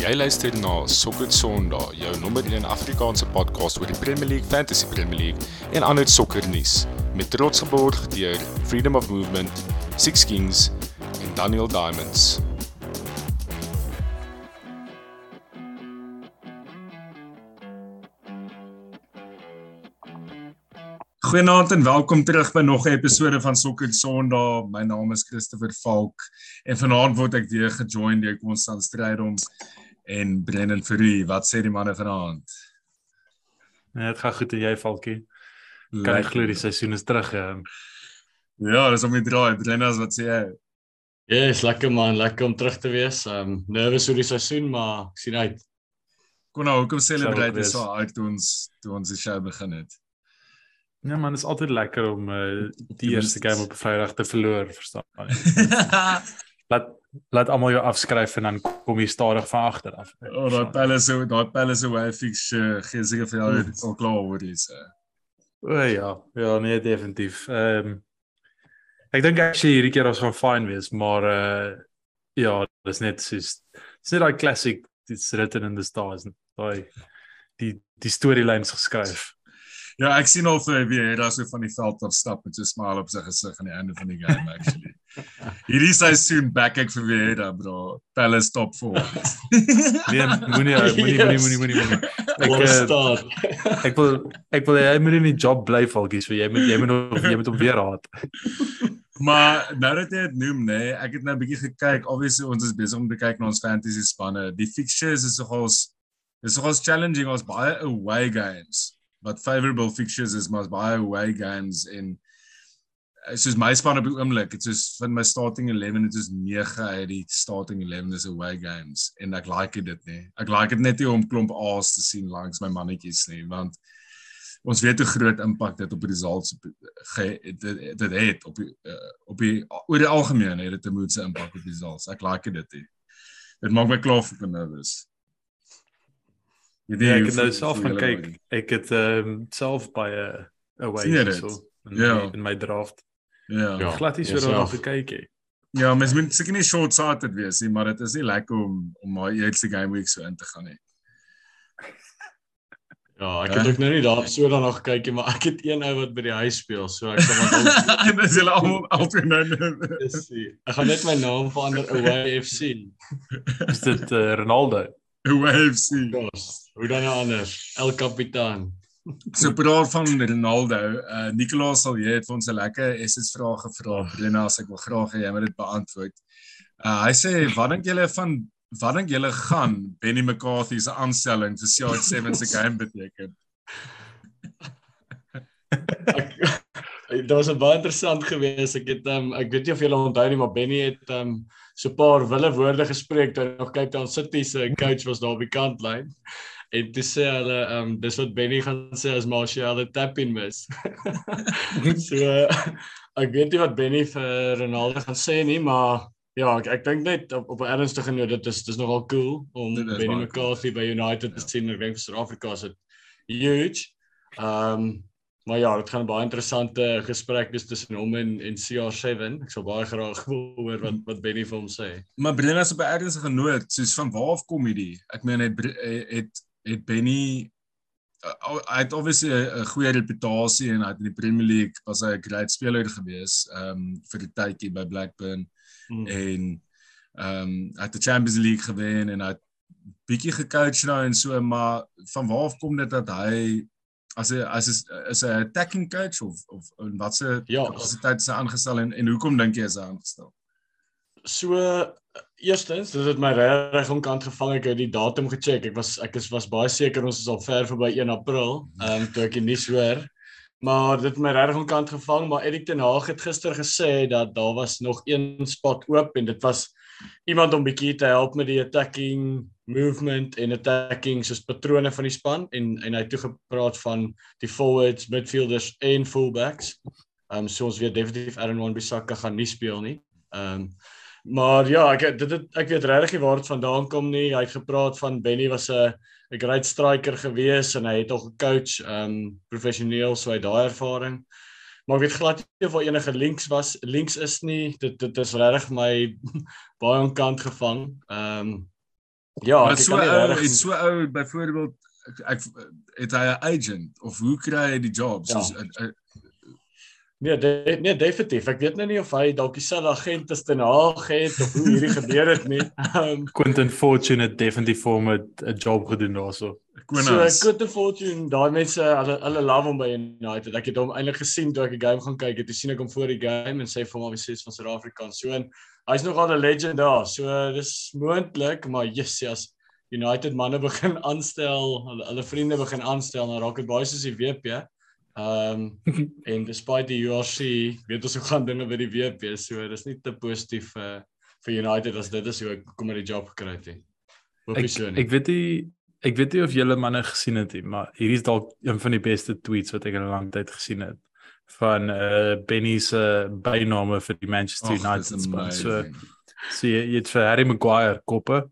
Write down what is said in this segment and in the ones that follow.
Jy luister na Sokker Sondag, jou nommer 1 Afrikaanse podcast oor die Premier League, Fantasy Premier League en ander sokkernuus met trots geborg deur Freedom of Movement, Six Kings en Daniel Diamonds. Goeienaand en welkom terug by nog 'n episode van Sokker Sondag. My naam is Christopher Falk en vanaand word ek weer gejoin deur Konstant Strydoms en Brennan Fourie. Wat sê die manne vanaand? Nee, dit gaan goed en jy Falkie. Kan jy glo die seisoen is terug? Um... Ja, dis om die draai. Brennan, wat sê jy? Ja, yes, lekker man, lekker om terug te wees. Um nervous oor die seisoen, maar ek sien uit. Kon nou hoekom celebrate jy so uit toe ons toe ons die show begin het? Ja man, dit is altyd lekker om uh, die eerste game op 'n Vrydag te verloor, verstaan jy? laat laat almal jou afskryf en dan kom jy stadig van agter af. O, oh, daai pelle so, daai pelle so way fix uh, gee seker vir jou mm. al klaar word dis. O ja, ja nee definitief. Ehm um, ek dink ek sê hierdie keer ons gaan fine wees, maar uh ja, dis net soos dis net daai classic it's written in the stars. Daai die die storylines geskryf. Ja, ek sien al vir wie hy daar so van die veld af stap met so 'n smile op sy gesig aan die einde van die game actually. Hierdie seisoen back ek vir wie daar bro. Palace top 4. nee, moenie moenie moenie moenie moenie. Ek uh, ek wil ek wil hy moet in die job bly valkies vir jy moet jy moet nog jy moet hom weer haat. maar nou dat jy dit noem nê, nee, ek het nou 'n bietjie gekyk. Obviously ons is besig om te kyk na ons fantasy spanne. Die fixtures is nogals is nogals challenging ons baie away games wat favorable fixtures is maar baie away games en eh, soos my span op die oomblik. Dit is van my starting 11 dit is 9 uit die starting 11 is away games. En ek like dit nie. Ek like dit net nie om klomp A's te sien langs my mannetjies nie want ons weet hoe groot impak dit op die results dit dit het op uh, op die oor die algemeen het dit 'n moedse impak op die results. Ek like dit nie. Dit maak my klaar vir nervous Ja, ek het nou self gaan kyk. Ek het ehm um, self by 'n away so in, ja. in my draft. Ja. ja. Glad is vir om te kyk. He. Ja, mens moet seker nie short sighted wees nie, maar dit is nie lekker om om maar eerste game week so in te gaan nie. Ja, ek het ook nou nie daar so dan nog gekyk nie, maar ek het een ou wat by die huis speel, so ek kan maar En dis hulle almal altyd nou. Dis sy. Ek gaan net my naam verander Away FC. Is dit uh, Ronaldo? Away FC. Yes. Hoe dan nou anders? El Capitan. So praat van Ronaldo. Uh Nicolaas sal jy het vir ons 'n lekker SS vraag gevra. Brena, as ek wil graag hê jy moet dit beantwoord. Uh hy sê wat dink julle van wat dink julle gaan Benny McCarthy se aanstelling vir CR7 se game beteken? Dit was baie interessant geweest. Ek het um, ek weet nie of julle onthou nie, maar Benny het um so 'n paar wille woorde gespreek toe nog Cape Town City se coach was daar op die kantlyn en toe sê hulle ehm um, dis wat Benny gaan sê as Martial die tap in mis. so ek weet nie wat Benny vir Ronaldo gaan sê nie, maar ja, ek ek dink net op op 'n ernstige noot dit is dis nogal cool om Benny McCarthy by United te ja. sien. Ek dink vir Suid-Afrika is dit huge. Ehm um, maar ja, dit gaan 'n baie interessante gesprek wees tussen hom en en CR7. Ek sou baie graag hoor wat wat Benny vir hom sê. Maar Brenna is op 'n ernstige noot, soos van waar af kom hierdie? Ek meen hy het het Benny uh, hy het obviously 'n goeie reputasie en hy het in die Premier League was hy 'n great speler gewees um vir die tydjie by Blackburn mm. en um hy het die Champions League gewen en hy het bietjie gecoach nou en so maar van waar af kom dit dat hy as hy as is is 'n attacking coach of of wat se ja, kapasiteit sy aangestel en en hoekom dink jy is hy aangestel? So eerstens, dit het my reg omkant gevang ek het die datum gecheck. Ek was ek is was baie seker ons is al ver verby 1 April, ehm um, toe ek die nuus hoor. Maar dit het my reg omkant gevang, maar Erik ten Haag het gister gesê dat daar was nog een spot oop en dit was iemand om bietjie te help met die attacking movement en attacking soos patrone van die span en en hy het toe gepraat van die forwards, midfielders en fullbacks. Ehm um, so ons weet definitief Aaron Wan-Bissaka gaan nie speel nie. Ehm um, Maar ja, ek dit het, ek weet regtig nie waar dit vandaan kom nie. Hy het gepraat van Benny was 'n 'n great striker gewees en hy het al gecoach um professioneel so hy daai ervaring. Maar ek weet glad nie of enige links was. Links is nie dit dit is regtig my baie onkant gevang. Um Ja, Maar ek so kan nie regtig het so ou byvoorbeeld ek, ek het hy 'n agent of hoe kry hy die job? Ja. Soos 'n- Nee, de, nee, definitief. Ek weet nou nie of hy dalk dieselfde agent is ten Haag het of hoe hierdie gebeur het nie. Ehm Quentin Fortune het definitief vir hom 'n 'n job gedoen daarso. Konas. So Quentin Fortune, daai mense, hulle hulle love hom by United. Ek het hom eintlik gesien toe ek die game gaan kyk het. Toe sien ek hom voor die game en sê vir hom obviously is van Suid-Afrika. So en hy's nogal 'n legend daar. So dis moontlik, maar yes, as United manne begin aanstel, hulle hulle vriende begin aanstel, dan raak dit baie soos die WP. Ehm um, en despite die URC, weet ons hoe gaan dinge by die WP, so dis nie te positief uh, vir United as dit is hoe ek kom met die job gekry het nie. Hoop Ek so nie. ek weet nie ek weet nie of julle manne gesien het nie, maar hierdie is dalk een van die beste tweets wat ek in 'n lang tyd gesien het van uh Benny se byname vir die Manchester dis United span. So so jy, jy het vir Harry Maguire koppe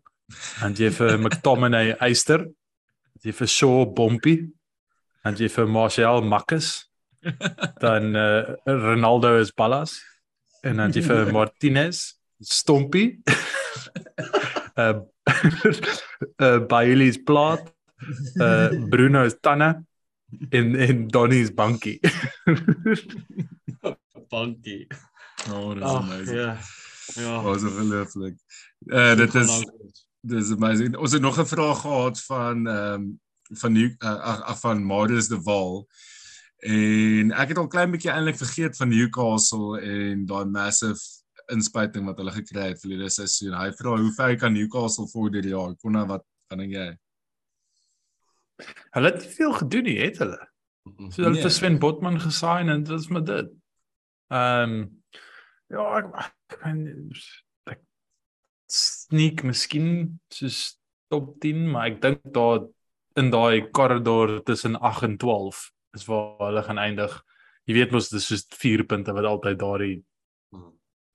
en jy vir McTominay eyster, jy vir Shaw bompie en jy vir Martial makkes. Dan uh Ronaldo is ballas en dan jy vir Martinez stompie. uh uh Bailey's plaat. Uh Bruno's tanne en en Donny's bankie. Bankie. Oh, dis Ag amazing. ja. Ja. Oh, so ongelooflik. Uh dit is dis amazing. Ons het nog 'n vraag gehad van ehm um, van die uh, ag van Marius de Wal. En ek het al klein bietjie eintlik vergeet van Newcastle en daai massive inspuiting wat hulle gekry het verlede seisoen. Hy vra hoe ver kan Newcastle vorder die jaar? Konna wat van dink jy? Hulle het nie veel gedoen nie, het hulle. So hulle het Nee. vir Sven Botman gesign en dit is met dit. Ehm um, ja, ek ek meen ek sneak miskien soos top 10, maar ek dink daar in daai korridor tussen 8 en 12 is waar hulle gaan eindig. Jy weet mos dis soos 4 punte wat altyd daardie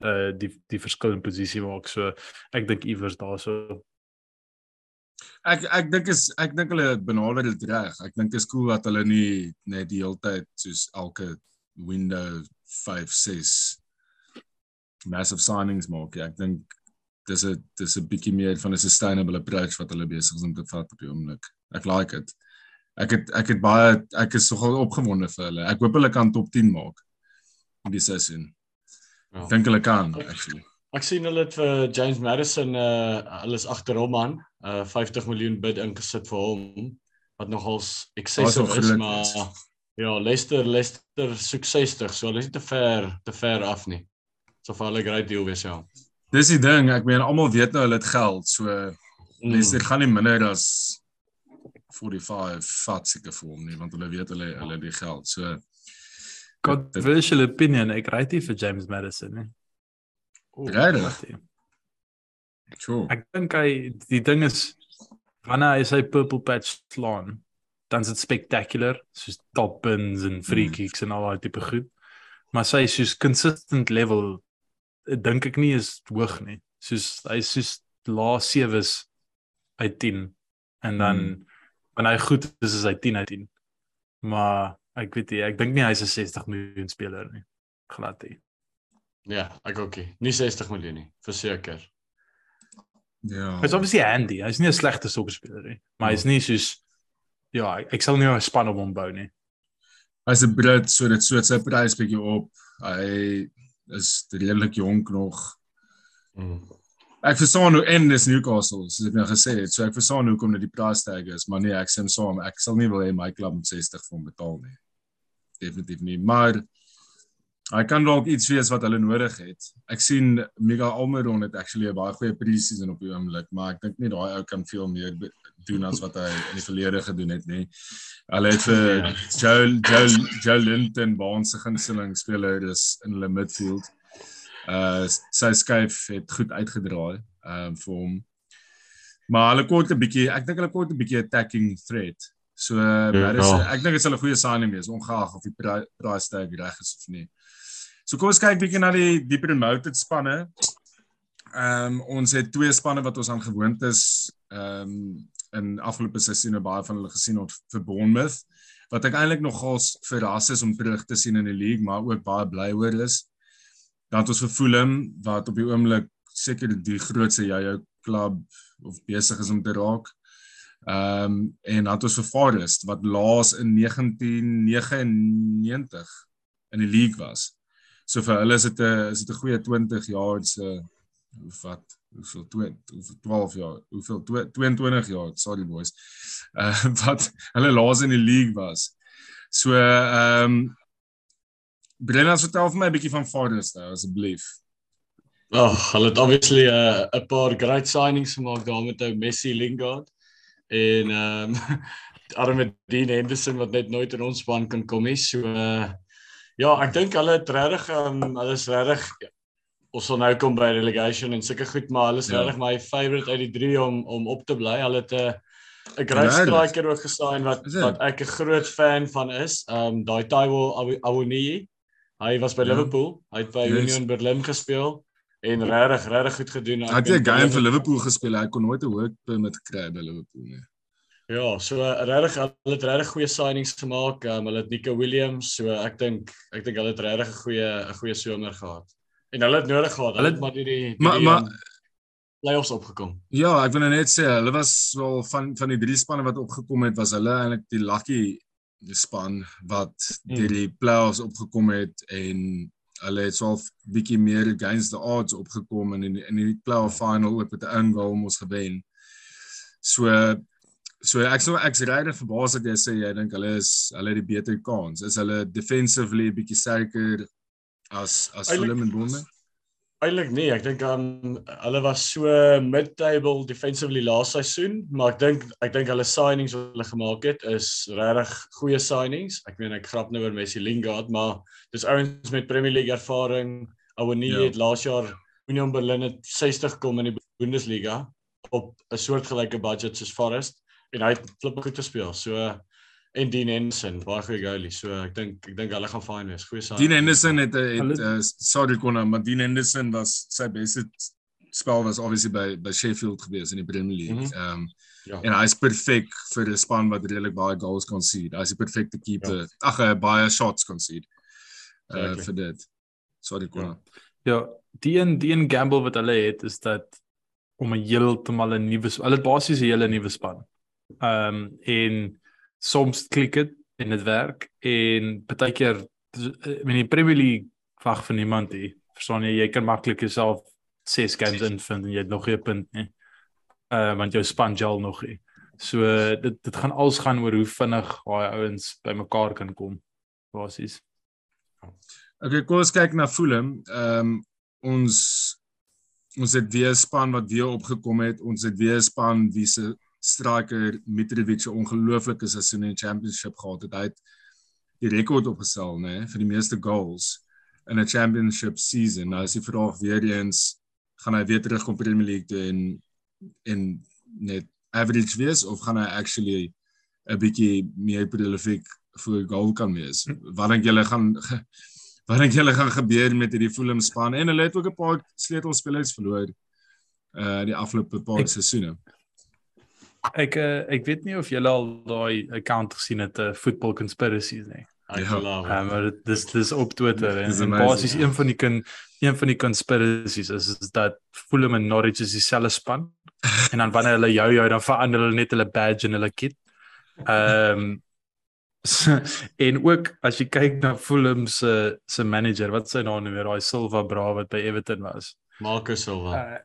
uh die die verskil in posisie maak. So ek dink iewers daarso. Ek ek dink is ek dink hulle benader dit reg. Ek dink is cool dat hulle nie net die hele tyd soos elke window 5 6 massive signings maak. Ja, ek dink dis 'n dis 'n bietjie meer van 'n sustainable approach wat hulle besig is om te vat op die oomblik. Ek like dit. Ek het ek het baie ek is nogal opgewonde vir hulle. Ek hoop hulle kan top 10 maak in die seisoen. Ja. Ek dink hulle kan actually. Ek sien hulle het vir James Madison uh hulle is agter hom aan. Uh 50 miljoen bid ingesit vir hom wat nogals excessive is, groot maar is. ja, Leicester Leicester soek 60, so hulle is nie te ver te ver af nie. So vir hulle great deal wees ja. Dis die ding, ek meen almal weet nou hulle het geld, so Mm. Leicester gaan nie minder as 45 vat seker vir hom nie want hulle weet hulle hulle die geld. So Controversial opinion, ek ry nie vir James Madison nie. Regtig. Sure. Ek dink hy die ding is wanneer hy sy purple patch slaan, dan is dit spectacular, soos top bins en free Mm. kicks en al daai tipe goed. Maar sy soos consistent level dink ek nie is hoog nie. Soos hy is soos lae sewes uit 10 en dan Mm. Wanneer hy goed is is hy 10 uit 10. Maar ek weet nie, ek dink nie hy's 'n 60 miljoen speler nie. Glad nie. Ja, ek ook nie. Nie 60 miljoen nie, verseker. Ja. Hy's obviously handy. Hy's nie 'n slegte sokkerspeler nie, maar hy's nie soos ja, ek, ek sal nie 'n span op hom bou nie. Hy's 'n Brit, so dit so sy prys bietjie op. Hy is redelik jonk nog. Mm. Ek verstaan hoe en dis Newcastle, soos ek nou gesê het. So ek verstaan hoekom dit die price tag is, maar nee, ek stem saam. Ek sal nie wil hê my klub moet 60 vir hom betaal nie. Definitief nie, maar hy kan dalk iets wees wat hulle nodig het. Ek sien Mega Almiron het actually 'n baie goeie pre-season op die oomblik, maar ek dink nie daai ou kan veel meer doen as wat hy in die verlede gedoen het nie. Hulle het vir Joe Joe Joe Linton Baans se gunsteling speler is in hulle midfield. Uh sy skuif het goed uitgedraai ehm um, vir hom. Maar hulle kort 'n bietjie, ek dink hulle kort 'n bietjie attacking threat. So uh, Ja. ja. is, ek dink dit sal 'n goeie signing wees ongeag of die pri- price tag reg is of nie. So kom ons kyk bietjie na die die promoted spanne. Ehm um, ons het twee spanne wat ons aan gewoond is ehm um, in afgelope seisoene baie van hulle gesien het vir Bournemouth wat ek eintlik nogals verras is om terug te sien in die league maar ook baie bly oor is. Dan het ons vir Fulham wat op die oomblik seker die grootste jou klub of besig is om te raak. Ehm um, en dan het ons Forest wat laas in 1999 in die league was. So vir hulle is dit 'n is dit 'n goeie 20 jaar se wat hoeveel 20 12 jaar hoeveel 22 jaar sorry boys uh, wat hulle laas in die league was so ehm um, Brennan vertel vir my 'n bietjie van Forest nou asseblief Ag, oh, hulle het obviously 'n uh, 'n paar great signings gemaak daar met ou Messi Lingard en ehm um, arme Dean Henderson wat net nooit in ons span kan kom nie. So uh, ja, ek dink hulle het regtig um, hulle is regtig ons sal nou kom by relegation en sulke goed, maar hulle is ja. regtig my favorite uit die drie om om op te bly. Hulle het 'n 'n great striker ook gesign wat wat ek 'n groot fan van is. Um daai Taiwo Awoniyi. Hy was by ja. Liverpool. Hy het by yes. Union Berlin gespeel en regtig regtig goed gedoen. Hy het 'n game vir Liverpool gespeel. Hy kon nooit 'n hoek met gekry by Liverpool nie. Ja, so regtig hulle het regtig goeie signings gemaak. Um, hulle het Nico Williams, so ek dink ek dink hulle het regtig 'n goeie 'n goeie somer gehad. En hulle het nodig gehad. Hulle het maar die die maar maar um, playoffs opgekom. Ja, ek wil nou net sê hulle was wel van van die drie spanne wat opgekom het, was hulle eintlik die lucky span wat hmm. deur die playoffs opgekom het en hulle het swaar bietjie meer against the odds opgekom en in in die playoff final ook met 'n ingoal om ons gewen. So so ek sou ek's regtig verbaas dat jy sê jy dink hulle is hulle het die beter kans. Is hulle defensively bietjie sterker as as Fulham en Bournemouth? Eilik nee, ek dink aan hulle was so mid-table defensively laaste seisoen, maar ek dink ek dink hulle signings wat hulle gemaak het is regtig goeie signings. Ek meen ek grap nou oor Messi Lingard, maar dis ouens met Premier League ervaring. Ouenie ja. het laas jaar Union Berlin het 60 kom in die Bundesliga op 'n soortgelyke budget soos Forest en hy het flip goed gespeel. So en Dean Henderson baie goeie goalie. So ek dink ek dink hulle gaan fyn wees. Goeie saak. Dean Henderson het het, het uh, sorry Konna, maar Dean Henderson was sy beste spel was obviously by by Sheffield gewees in die Premier League. Mhm. Ehm mm um, ja. En hy's perfek vir 'n span wat redelik baie goals kan sien. Hy's die perfekte keeper. Ja. Ag, baie shots kan sien. Uh exactly. vir dit. Sorry Konna. Ja, ja die en die en gamble wat hulle het is dat om 'n heeltemal 'n nuwe hulle het basies 'n hele nuwe span. Ehm um, en soms klik dit en dit werk en baie keer in die Premier League wag vir niemand hier. Verstaan jy, jy kan maklik jouself 6 games invind en jy het nog 'n punt nie. Uh want jou span gel nog nie. So dit dit gaan alles gaan oor hoe vinnig daai ouens bymekaar kan kom. Basies. Okay, kom ons kyk na Fulham. Ehm um, ons ons het weer span wat weer opgekom het. Ons het weer span wie se striker Mitrovic 'n ongelooflike seisoen in die championship gehad het. Hy het die rekord opgestel, nê, nee, vir die meeste goals in 'n championship season. Nou as jy vraag weer eens gaan hy weer terug kom Premier League toe en en net average wees of gaan hy actually 'n bietjie meer prolific vir goal kan wees? Wat dink julle gaan wat dink julle gaan gebeur met hierdie Fulham span? En hulle het ook 'n paar sleutelspelers verloor uh die afgelope paar seisoene. Ek uh, ek weet nie of julle al daai account gesien het, uh, eh, football conspiracies nie. Ek glo. Ja, maar dis dis op Twitter en, en basies een van die kan een van die conspiracies is, is dat Fulham en Norwich is dieselfde span en dan wanneer hulle jou jou dan verander hulle net hulle badge en hulle kit. Ehm um, en ook as jy kyk na Fulham se se manager, wat sy naam nou weer, daai Silva Bra wat by Everton was. Marcus Silva. Uh,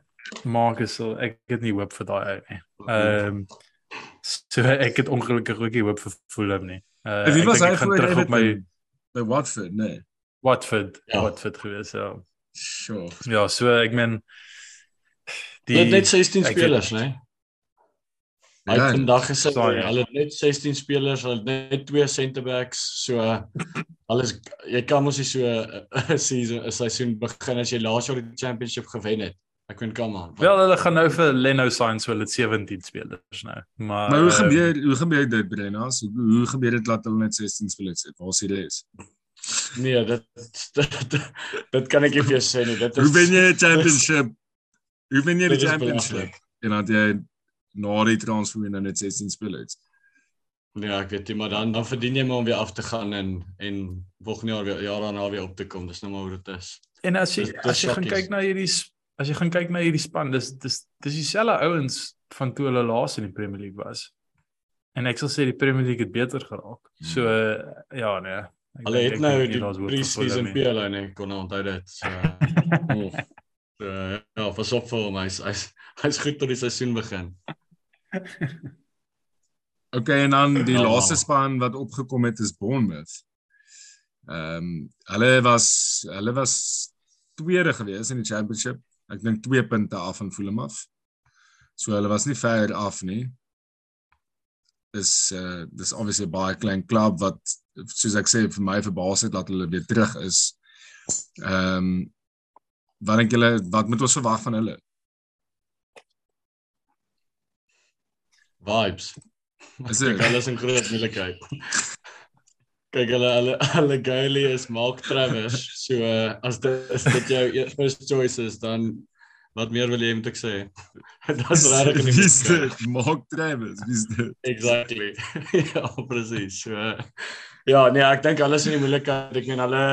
Marcus ek het nie hoop vir daai ou nie. Ehm so ek het ongelukkig ook nie hoop vir Fulham nie. Uh, wie was hy gaan terug op my by Watford, nee. Watford, ja. Watford gewees ja. Sure. Ja, so ek meen die net 16 spelers, né? Hy het vandag gesê hulle het net 16 spelers, hulle het net twee centre backs, so alles jy kan mos nie so 'n season 'n seisoen begin as jy laas jaar die championship gewen het. Ek weet kom aan. Wel hulle gaan nou vir Leno sign so hulle 17 spelers nou. Maar Maar hoe ehm, gebeur uh, hoe gebeur dit Brennas? Hoe, hoe gebeur dit dat hulle net 16 spelers het? Waar is die res? Nee, dit dit, dit kan ek nie vir jou sê nie. Dit is Hoe wen jy 'n championship? Hoe wen jy die championship? En dan jy na die transfer en dan net 16 spelers. Ja, ek weet jy maar dan dan verdien jy maar om weer af te gaan en en volgende jaar weer jaar daarna weer op te kom. Dis nou maar hoe dit is. En as jy dis, as jy gaan kyk na hierdie as jy gaan kyk na hierdie span, dis dis dis dieselfde ouens van toe hulle laas in die Premier League was. En ek sal sê die Premier League het beter geraak. So uh, ja nee. ek Hulle het ek nou die pre-season nie. PLO nee, kon nou onthou dit. So so ja, pas op vir hom. Hy's hy's hy's goed tot die seisoen begin. Okay, en dan die Ja. laaste span wat opgekom het is Bournemouth. Ehm um, hulle was hulle was tweede gewees in die championship. Ek dink 2 punte af van Fulham af. So hulle was nie ver af nie. Dis uh dis obviously baie klein klub wat soos ek sê vir my verbaas het dat hulle weer terug is. Ehm um, wat dink julle wat moet ons verwag van hulle? Vibes. Is dit hulle is in groot moeilikheid. Kyk hulle hulle hulle goalie is Mark Travers. So uh, as dit is dit jou e- first choice is dan wat meer wil jy moet ek sê? Dit's regtig Wie's moeilikheid. dit? Mark Travis, wie's dit? Exactly. ja, presies. So uh, ja, nee, ek dink hulle is in die moeilikheid. Ek meen hulle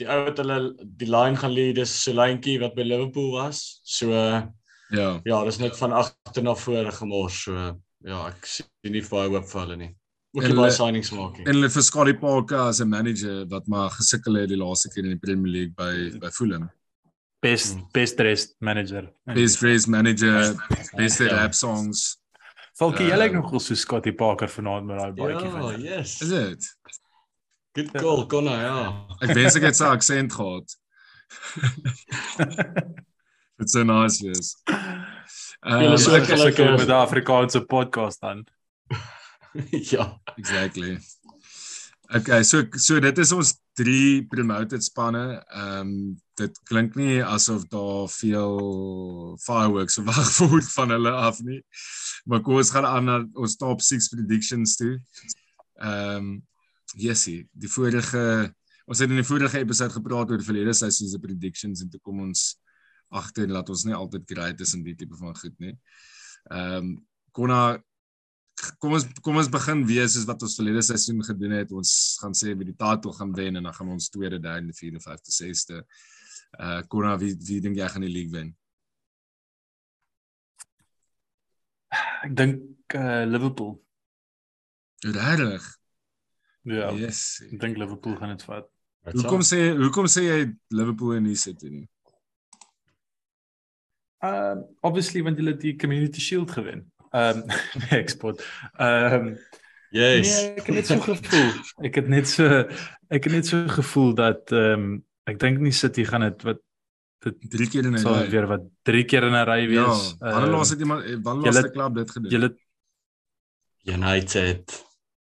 die ou wat hulle die line gaan lead is Solanke wat by Liverpool was. So uh, Ja. ja, dis net van agter na voor gemors. So uh, ja, ek sien nie baie hoop vir hulle nie. Ook baie signings maak nie. En hulle vir Scotty Parker as 'n manager wat maar gesukkel het die laaste keer in die Premier League by by Fulham. Best Hmm. best dressed manager. Best race manager, best Ja. rap songs. Falkie, jy lyk Ehm, nogal so Scotty Parker vanaand met daai baadjie Ja, van. jou. yes. Is dit? Good call, Connor, ja. Ek wens ek het sy aksent gehad. Dit sou nice wees. Julle Uh, so- So ek sukkel eh, met 'n Afrikaanse podcast dan. ja. exactly. Okay, so so dit is ons drie promoted spanne. Ehm um, dit klink nie asof daar veel fireworks verwag word van hulle af nie. Maar kom ons gaan aan na ons top 6 predictions toe. Ehm um, yesie, die vorige ons het in die vorige episode gepraat oor verlede seisoen se predictions en toe kom ons agter dat ons nie altyd great is in die tipe van goed nie. Ehm um, Konna kom ons kom ons begin weer soos wat ons verlede seisoen gedoen het. Ons gaan sê wie die titel gaan wen en dan gaan ons tweede, derde, vierde, vyfde, sesde. Uh Konna, wie wie dink jy gaan die league wen? Ek dink uh, Liverpool. Regtig? Ja. Yes. Ek dink Liverpool gaan dit vat. Hoekom sê hoekom sê jy Liverpool en nie City nie? Um obviously want hulle het die Community Shield gewen. Um nee, ek spot. Um Yes. nee, ek het net so gevoel. Ek het net so ek het net so gevoel dat um ek dink nie City gaan dit wat dit Drie keer in 'n ry. weer wat drie keer in 'n ry Ja, wees. wanneer Ehm, laas het iemand eh, wanneer laas 'n klub dit gedoen? Julle United.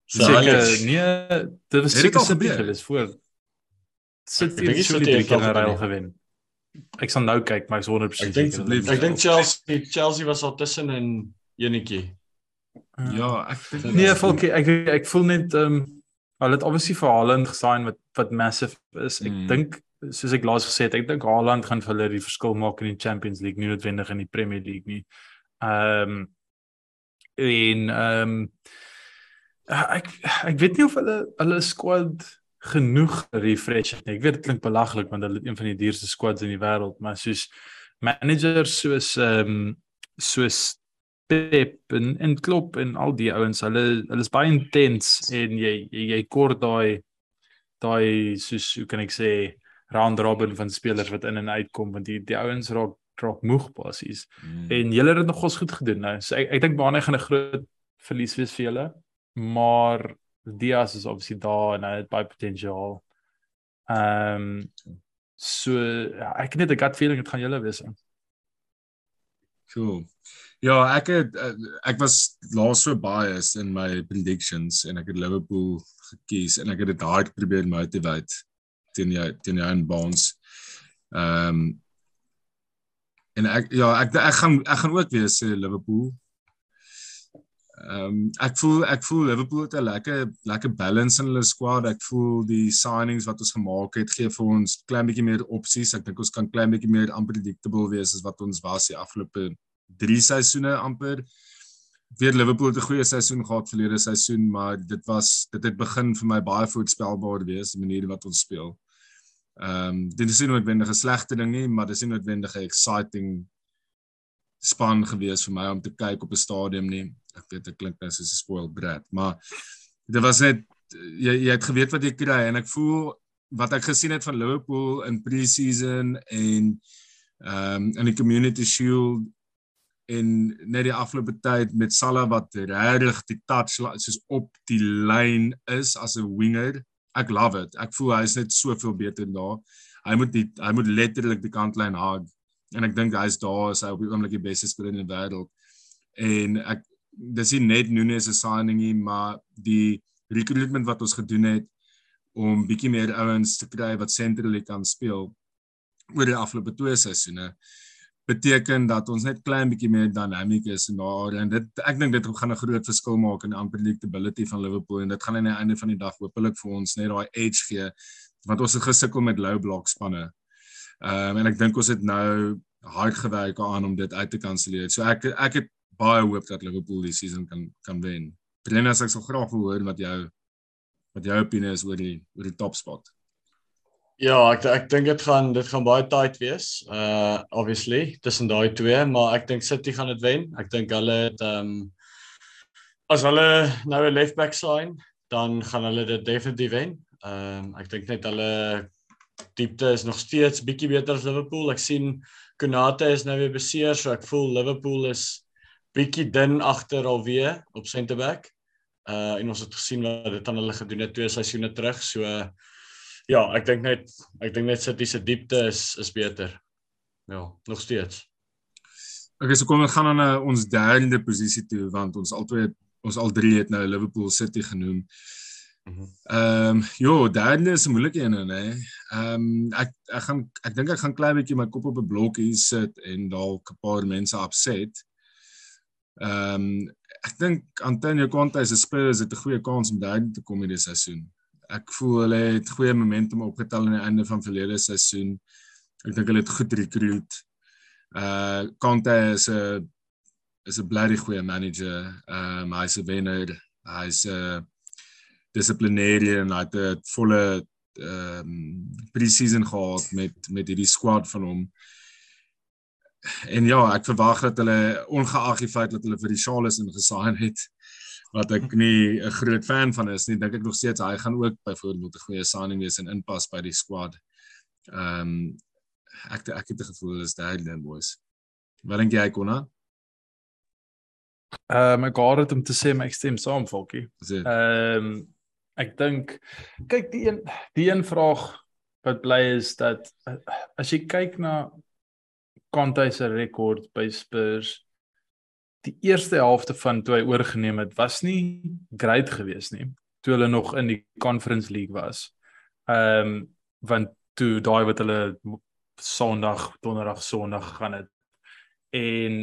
So seker Alex, nee, dit was Het dit seker City gebeur? gewees voor. Ek City het nie so drie keer in 'n ry gewen al gewen. Ek sal nou kyk, maar ek is 100% ek dink seker. asseblief. ek dink Chelsea Chelsea was al tussen in enetjie. Ja, ek dink Nee, Falkie, ek ek voel net ehm um, hulle het obviously vir Haaland gesign wat wat massive is. Ek Mm. dink soos ek laas gesê het, ek dink Haaland gaan vir hulle die verskil maak in die Champions League, nie noodwendig in die Premier League nie. Ehm um, en ehm um, ek ek weet nie of hulle hulle squad genoeg refresh het nie. Ek weet dit klink belaglik want hulle het een van die duurste squads in die wêreld, maar soos managers soos ehm um, soos Pep en en Klopp en al die ouens, hulle hulle is baie intens en jy jy, jy kort daai daai soos hoe kan ek sê round robin van spelers wat in en uitkom want die die ouens raak raak moeg basies. Mm. En julle het dit nogals goed gedoen nou. So ek ek dink baie gaan 'n groot verlies wees vir julle. Maar Diaz is obviously daar en hy het baie potensiaal. Ehm um, so ja, ek het net 'n gut feeling dit gaan julle wees. Cool. Ja, ek het eh, ek was laas so biased in my predictions en ek het Liverpool gekies en ek het dit hard probeer motivate teen jou teen jou in bonds. Ehm um, en ek ja, ek ek gaan ek gaan ook weer sê Liverpool. Ehm um, ek voel ek voel Liverpool het 'n lekker lekker balance in hulle squad. Ek voel die signings wat ons gemaak het gee vir ons klein bietjie meer opsies. Ek dink ons kan klein bietjie meer unpredictable wees as wat ons was die afgelope 3 seisoene amper. Weer Liverpool het 'n goeie seisoen gehad verlede seisoen, maar dit was dit het begin vir my baie voorspelbaar wees die manier wat ons speel. Ehm um, dit is nie noodwendig 'n slegte ding nie, maar dit is nie noodwendig 'n exciting span gewees vir my om te kyk op 'n stadium nie. Ek weet dit klink nou soos 'n spoiled brat, maar dit was net jy jy het geweet wat jy kry en ek voel wat ek gesien het van Liverpool in pre-season en ehm um, in die Community Shield en net die afgelope tyd met Salah wat regtig die touch soos op die lyn is as 'n winger. Ek love it. Ek voel hy is net soveel beter daar. Hy moet die hy moet letterlik die kantlyn haag en ek dink hy's daar is hy op die oomblik die beste speler in die wêreld. En ek dis nie net Nunes se signing nie, maar die recruitment wat ons gedoen het om bietjie meer ouens te kry wat sentrally kan speel oor die afgelope twee seisoene beteken dat ons net klein bietjie meer dynamic is en daar en dit ek dink dit gaan 'n groot verskil maak in die unpredictability van Liverpool en dit gaan aan die einde van die dag hopelik vir ons net daai edge gee want ons het gesukkel met low block spanne. Ehm um, en ek dink ons het nou hard gewerk aan om dit uit te kanselleer. So ek ek het baie hoop dat Liverpool die season kan kan wen. Brennas ek sal graag wil hoor wat jou wat jou opinie is oor die oor die top spot. Ja, ek ek dink dit gaan dit gaan baie tight wees. Uh obviously tussen daai twee, maar ek dink City gaan dit wen. Ek dink hulle het ehm um, as hulle nou 'n left back sign, dan gaan hulle dit definitief wen. Ehm um, ek dink net hulle diepte is nog steeds bietjie beter as Liverpool. Ek sien Konate is nou weer beseer, so ek voel Liverpool is bietjie dun agter alweer op center back. Uh en ons het gesien wat dit aan hulle gedoen het twee seisoene terug, so uh, ja, ek dink net ek dink net City se diepte is is beter. Ja, nog steeds. Okay, so kom ons gaan dan na ons derde posisie toe want ons albei ons al drie het nou Liverpool City genoem. Mhm. Ehm um, jo, derde is 'n moeilike een hè. Ehm um, ek ek gaan ek dink ek gaan klein bietjie my kop op 'n blok hier sit en dalk 'n paar mense opset. Ehm um, ek dink Antonio Conte se Spurs het 'n goeie kans om derde te kom hierdie seisoen ek voel hulle het goeie momentum opgetel aan die einde van verlede seisoen. Ek dink hulle het goed recruit. Uh Conte is 'n is 'n blerry goeie manager. Um hy's 'n wenner. Hy's 'n dissiplinêre en hy het 'n volle ehm um, pre-season gehad met met hierdie squad van hom. En ja, ek verwag dat hulle ongeag die feit dat hulle vir die Charles ingesaai het, wat ek nie 'n groot fan van is nie, dink ek nog steeds hy gaan ook byvoorbeeld 'n goeie signing wees en inpas by die squad. Ehm um, ek ek het die gevoel is daai dan boys. Wat dink jy Konna? Ehm um, ek gou het om te sê my ek stem saam Volkie. Ehm um, ek dink kyk die een die een vraag wat bly is dat as jy kyk na Conte se rekord by Spurs die eerste helfte van toe hy oorgeneem het was nie great geweest nie toe hulle nog in die Conference League was. Ehm um, want toe daai wat hulle Sondag, Donderdag, Sondag gegaan het en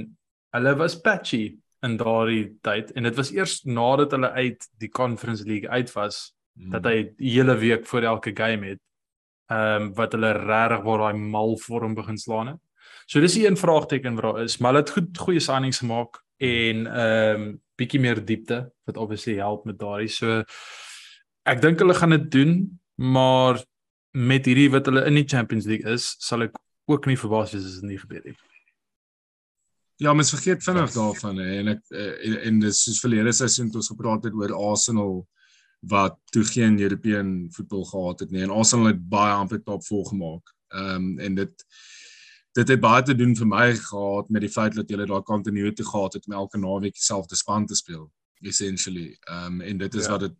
hulle was patchy in daardie tyd en dit was eers nadat hulle uit die Conference League uit was hmm. dat hy die hele week voor elke game het ehm um, wat hulle regtig waar daai mal vorm begin slaan het. So dis 'n vraagteken wat daar is, maar hulle het goed goeie signings gemaak en ehm um, bietjie meer diepte wat obviously help met daardie. So ek dink hulle gaan dit doen, maar met hierdie wat hulle in die Champions League is, sal ek ook nie verbaas wees as dit nie gebeur nie. Ja, mens vergeet vinnig daarvan hè en ek eh, en, en dis soos verlede seisoen toe ons gepraat het oor Arsenal wat toe geen European voetbal gehad het nie en Arsenal het baie amper top vol gemaak. Ehm um, en dit dit het baie te doen vir my gehad met die feit dat jy daar kontinuïteit gehad het om elke naweek dieselfde span te speel essentially. Ehm um, en dit is ja. wat dit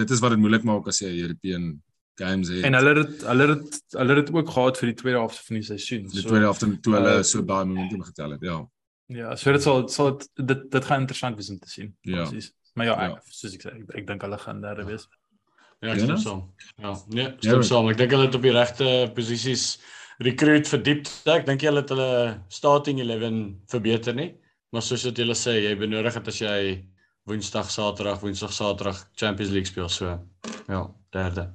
dit is wat dit moeilik maak as jy 'n European games het. En hulle het hulle het hulle het ook gehad vir die tweede helfte van die seisoen. Die so, tweede helfte toe hulle uh, so baie momentum getel het, ja. Ja, so dit sal sal dit dit gaan interessant wees om te sien. Ja. Precies. Maar ja, ja. Ek, soos ek sê, ek, ek dink hulle gaan derde wees. Ja, ek stem saam. Ja, nee, stem saam. Ek dink hulle het op die regte posisies recruit verdiep. Ek dink jy het hulle starting 11 verbeter nie. Maar soos wat julle sê, jy benodig dit as jy Woensdag, Saterdag, Woensdag, Saterdag Champions League speel so. Ja, derde.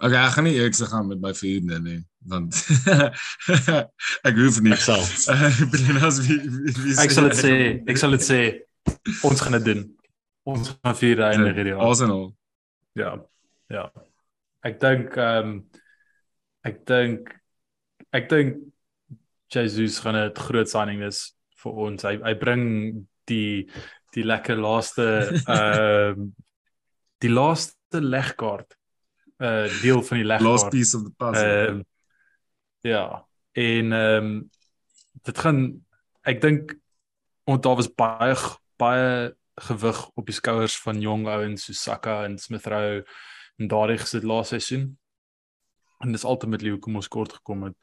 Okay, ek gaan nie ek se gaan met my vriende nie, want ek hoef nie self. Brennas wie wie Ek sal dit sê, ek sal dit sê. Ons gaan dit doen. Ons gaan vier eindig hierdie jaar. Arsenal. Ja. Ja. Ek dink ehm um, ek dink ek dink Jesus gaan 'n groot signing wees vir ons. Hy hy bring die die lekker laaste ehm die laaste legkaart uh deel van die Last legkaart. piece of the puzzle. Ehm ja, en ehm dit gaan ek dink want daar was baie baie gewig op die skouers van jong ouens so Saka en Smith Rowe en daardie gesit laaste seisoen. En dis ultimately hoekom ons kort gekom het.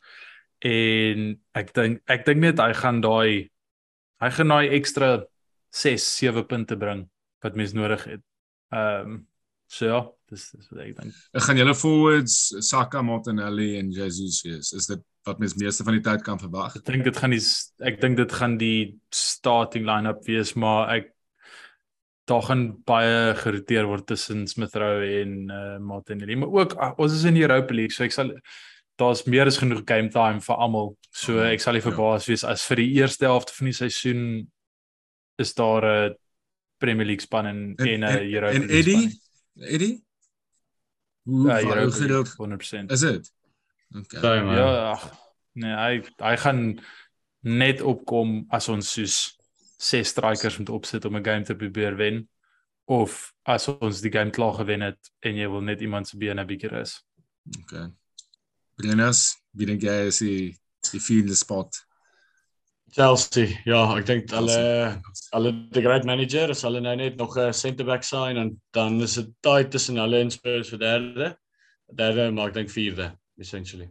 En ek dink ek dink net hy gaan daai hy gaan daai ekstra 6 7 punte bring wat mens nodig het. Ehm so ja, dis dis wat ek dink. Ek gaan julle forwards Saka, Martinelli en Jesus wees. Is dit wat mens meeste van die tyd kan verwag? Ek dink dit gaan die ek dink dit gaan die starting line-up wees, maar ek daar gaan baie geroteer word tussen Smith Rowe en uh, Martinelli, maar ook uh, ons is in die Europa League, so ek sal daar's meer as genoeg game time vir almal. So ek sal nie Ja. verbaas wees as vir die eerste helfte van die seisoen is daar 'n Premier League span en en 'n Europa en League Eddie? span. Eddie? Hoe Ja, Europa League, gereeld 100%. is dit? Okay. Sorry man. Ja, ag, nee, hy hy gaan net opkom as ons soos ses strikers moet opsit om 'n game te probeer wen of as ons die game klaar gewen het en jy wil net iemand se bene bietjie rus. Okay. Brennas, wie dink jy is die die vierde spot? Chelsea. Ja, ek dink hulle hulle die great manager, as hulle nou net nog 'n centre back sign en dan is dit tight tussen hulle en Spurs vir derde. Derde, maar ek dink vierde essentially.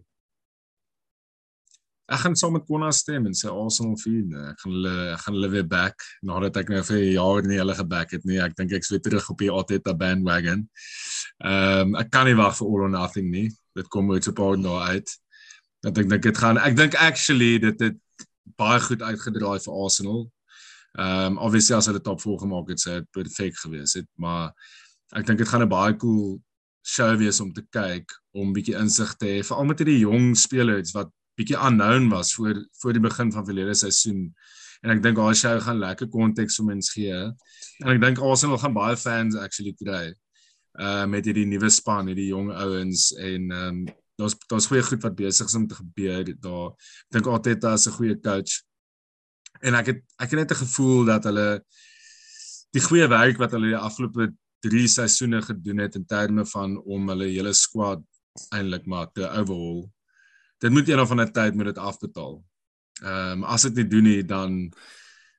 Ek gaan saam met Konna stem en sê Arsenal vierde. Ek gaan hulle ek gaan hulle weer back nadat ek nou vir 'n jaar nie hulle geback het nie. Ek dink ek's weer terug op die Arteta bandwagon. Ehm um, ek kan nie wag vir all or nothing nie. Dit kom ooit so 'n paar dae uit. Dat ek dink dit gaan ek dink actually dit het baie goed uitgedraai vir Arsenal. Ehm um, obviously as hulle top 4 gemaak het, sou dit perfek gewees het, maar ek dink dit gaan 'n baie cool show wees om te kyk om bietjie insig te hê veral met hierdie jong spelers wat bietjie unknown was voor voor die begin van verlede seisoen. En ek dink daai show gaan lekker konteks vir mens gee. En ek dink Arsenal gaan baie fans actually kry. Uh met hierdie nuwe span, hierdie jong ouens en ehm um, daar's daar's goeie goed wat besig is om te gebeur daar. Ek dink Arteta is 'n goeie coach. En ek het ek het net 'n gevoel dat hulle die goeie werk wat hulle die afgelope 3 seisoene gedoen het in terme van om hulle hele squad eintlik maar te overhaul. Dit moet eendag van 'n tyd moet dit afbetaal. Ehm um, as dit nie doen nie dan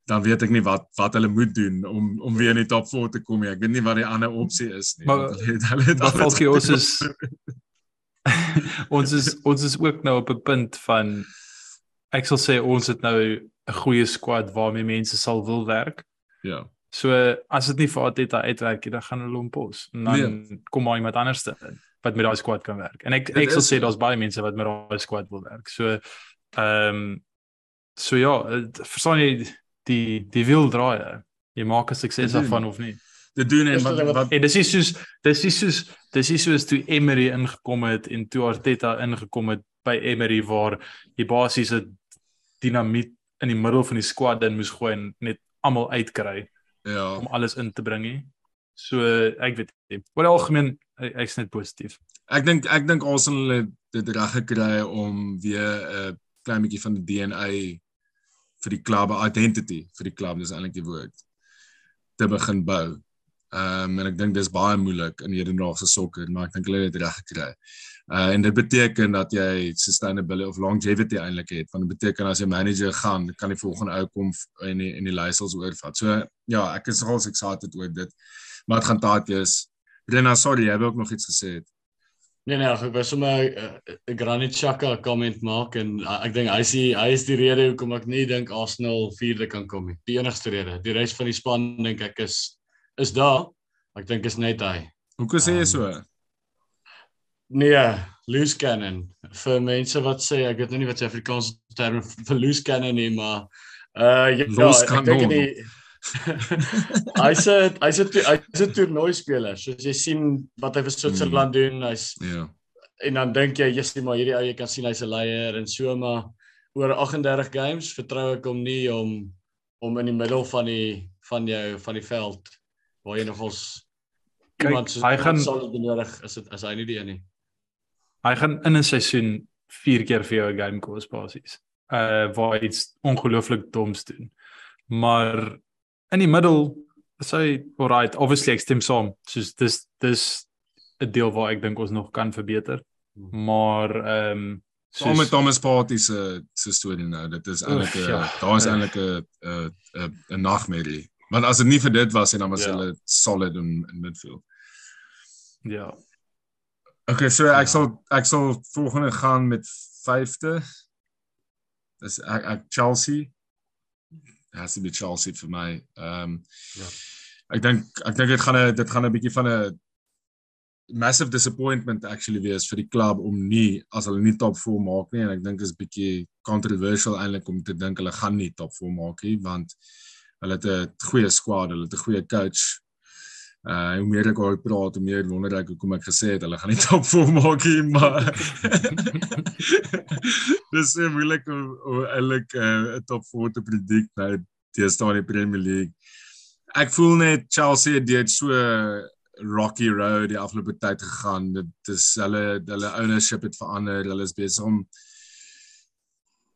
dan weet ek nie wat wat hulle moet doen om om weer in die top 4 te kom nie. Ek weet nie wat die ander opsie is nie. Maar- hulle het hulle het Falkie ons is ons is ons is ook nou op 'n punt van ek sal sê ons het nou 'n goeie squad waarmee mense sal wil werk. ja. So as dit nie vir Arteta uitwerk nie, dan gaan hulle hom pos. En dan nee. kom maar iemand anders te in wat met daai squad kan werk. En ek ek sal is sê daar's baie mense wat met daai squad wil werk. So ehm um, so ja, het- verstaan jy die die wil draai. Jy maak 'n sukses daarvan of nie? Dit doen en wat wat- En dis nie soos dis nie soos dis nie soos toe Emery ingekom het en toe Arteta ingekom het by Emery waar jy basies 'n dinamiet in die middel van die squad in moes gooi en net almal uitkry ja. om alles in te bring nie. So ek weet nie. Oor die algemeen ek- ek's net positief. Ek dink ek dink Arsenal het dit reg gekry om weer 'n klein bietjie van die DNA vir die klub identity vir die klub dis eintlik die woord te begin bou. Ehm um, en ek dink dis baie moeilik in hedendaagse sokker, maar ek dink hulle het dit reg gekry. Uh en dit beteken dat jy sustainability of longevity eintlik het. Want dit beteken as jy manager gaan, kan die volgende ou kom en die, en die leiersels oorvat. So ja, ek is nogal excited oor dit. Maar dit gaan taat wees. Rena, sorry, jy het ook nog iets gesê. Het. Nee nee, ek wou sommer 'n Granit Xhaka comment maak en uh, ek dink hy is die, hy is die rede hoekom ek nie dink Arsenal vierde kan kom nie. Die enigste rede. Die res van die span dink ek is is daar. Ek dink is net hy. Hoekom sê jy Ehm, so? Nee, loose cannon. Vir mense wat sê ek weet nou nie wat se Afrikaanse term vir loose cannon nie, maar uh ja, Los ek dink die hy sê hy sê hy's 'n toernooi speler. Soos jy sien wat hy vir Switserland doen, hy's Ja. en dan dink jy jy's maar hierdie ou jy kan sien hy's 'n leier en so maar oor 38 games vertrou ek hom nie om om in die middel van die van jou van die veld waar jy nogals Kyk, iemand soos- hy gaan- sal benodig is dit as hy nie die een nie. Hy gaan in 'n seisoen 4 keer vir jou 'n game kos basies. uh waar hy iets ongelooflik doms doen. Maar in die middel is hy alright. Obviously ek stem saam. Soos dis dis 'n deel waar ek dink ons nog kan verbeter. Maar ehm um, Saam met Thomas Partey se se storie nou, dit is eintlik 'n ja. daar is eintlik 'n 'n 'n nagmerrie. Want as dit nie vir dit was nie, dan was Ja. hulle solid in in midfield. ja. Okay, so ek sal ek sal volgende gaan met 5de. Dis ek, ek Chelsea. Has to be Chelsea vir my. Ehm um, Ja. Ek dink ek dink dit gaan 'n dit gaan 'n bietjie van 'n massive disappointment actually wees vir die klub om nie as hulle nie top 4 maak nie en ek dink is bietjie controversial eintlik om te dink hulle gaan nie top 4 maak nie want hulle het 'n goeie squad, hulle het 'n goeie coach. Uh hoe meer ek oor praat, hoe meer wonder ek hoekom ek gesê het hulle gaan nie top 4 maak nie, maar dis so moeilik om om eintlik 'n uh, top 4 te predict nou teenoor die Premier League. Ek voel net Chelsea het so rocky road die afgelope tyd gegaan. Dit is hulle hulle ownership het verander. Hulle is besig om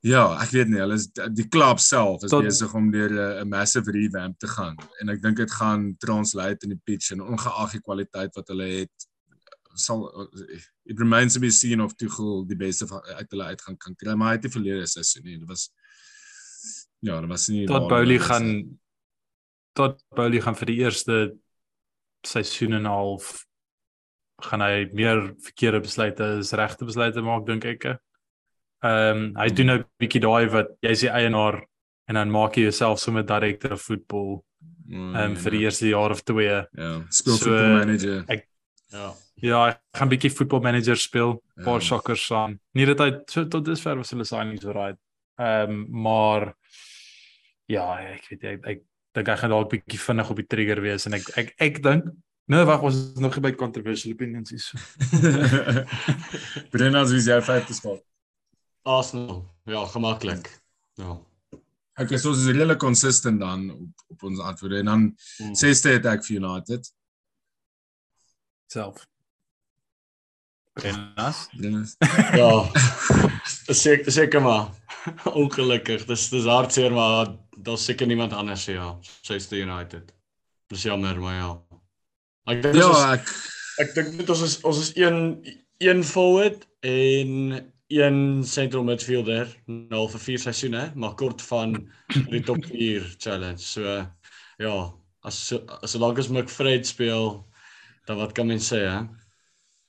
Ja, ek weet nie, hulle is die klub self is Tot- besig om deur 'n 'n massive revamp te gaan en ek dink dit gaan translate in die pitch en ongeag die kwaliteit wat hulle het sal it remains to be seen of Tuchel die beste uit hulle uit gaan kan kry, maar hy het die verlede seisoen nie. Dit was ja, dit was nie Tot Bowley gaan tot Bowley gaan vir die eerste seisoen en 'n half gaan hy meer verkeerde besluite as regte besluite maak dink ek. Ehm um, hy doen nou 'n bietjie daai wat jy's die eienaar en dan maak jy jouself sommer director of voetbal Mm, ehm um, vir die eerste jaar of twee. ja, speel So, voetbal manager. ek- Ja. Ja, hy gaan bietjie voetbalmanager speel, Ja. paar sokkers aan. Nie dat hy so tot dusver was hulle signings right. Ehm um, maar ja, ek weet ek ek dink hy gaan dalk bietjie vinnig op die trigger wees en ek ek ek dink nee wag ons is nog by controversial opinions hier. So. Brennan wie is jou vyfde spot? Arsenal. Ja, gemaklik. Ja. Okay, so is redelik consistent dan op op ons antwoorde en dan Mm. sesde het ek vir United. self. Brennan. Ja. Seker seker maar. Ongelukkig. Dis dis hartseer maar daar's seker niemand anders ja. Manchester United. Dis jammer maar ja. Ek dink Ja, ons ek ek dink net ons is ons is een een forward en een central midfielder nou vir vier seisoene, maar kort van die top 4 challenge. So ja, as as solank as McFred speel, dan wat kan mens sê hè?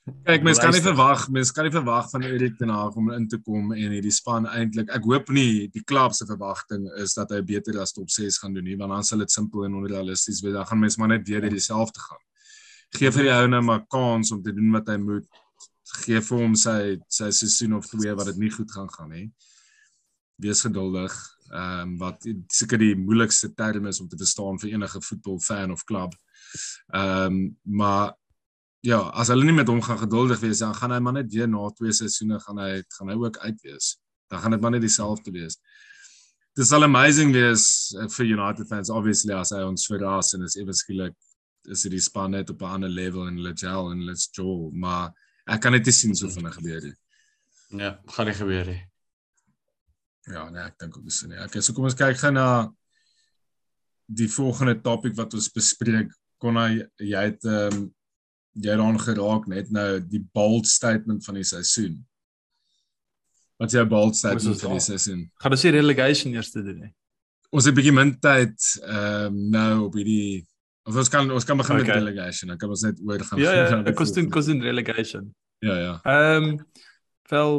kyk mens kan nie verwag, mens kan nie verwag van Erik ten Hag om in te kom en hierdie span eintlik ek hoop nie die klub se verwagting is dat hy beter as top 6 gaan doen nie, want dan sal dit simpel en onrealisties wees. Dan gaan mens maar net weer hierdie selfde gaan. Gee vir die ou nou maar kans om te doen wat hy moet. Gee vir hom sy sy seisoen of twee wat dit nie goed gaan gaan nie. Wees geduldig. Ehm um, wat seker die moeilikste term is om te verstaan vir enige voetbalfan of klub. Ehm um, maar ja, as hulle nie met hom gaan geduldig wees dan gaan hy maar net weer na twee seisoene gaan hy gaan hy ook uit wees. Dan gaan dit maar net dieselfde wees. Dit sal amazing wees eh, vir United fans obviously as hy ons verras en is ewe skielik is dit die span net op 'n ander level en hulle gel en let's jaw, maar ek kan net nie sien so vinnig gebeur nie. Ja, gaan nie gebeur nie. Ja, nee, ek dink ook dis nie. Okay, so kom ons kyk gou na die volgende topik wat ons bespreek. Konna jy het ehm um, jy het aan geraak net nou die bold statement van die seisoen. Wat is jou bold statement vir die seisoen? Gaan ons die relegation eers doen nie? Ons het 'n bietjie min tyd ehm um, nou op hierdie of ons kan ons kan begin okay. met relegation. Dan kan ons net oor gaan. Ja ja, ek was doen kos in relegation. Ja ja. Ehm um, wel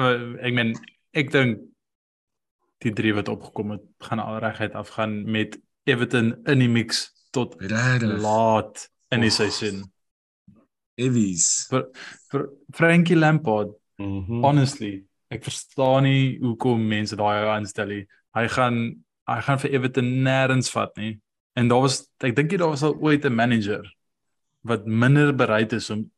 uh, ek meen ek dink die drie wat opgekom het gaan alreguit afgaan met Everton in die mix tot Regtig. laat in die Och. seisoen. Evies. Vir Frankie Lampard, Mhm. honestly, ek verstaan nie hoekom mense daai ou aanstel nie. Hy gaan hy gaan vir Everton nêrens vat nie. En daar was ek dink jy daar was al ooit 'n manager wat minder bereid is om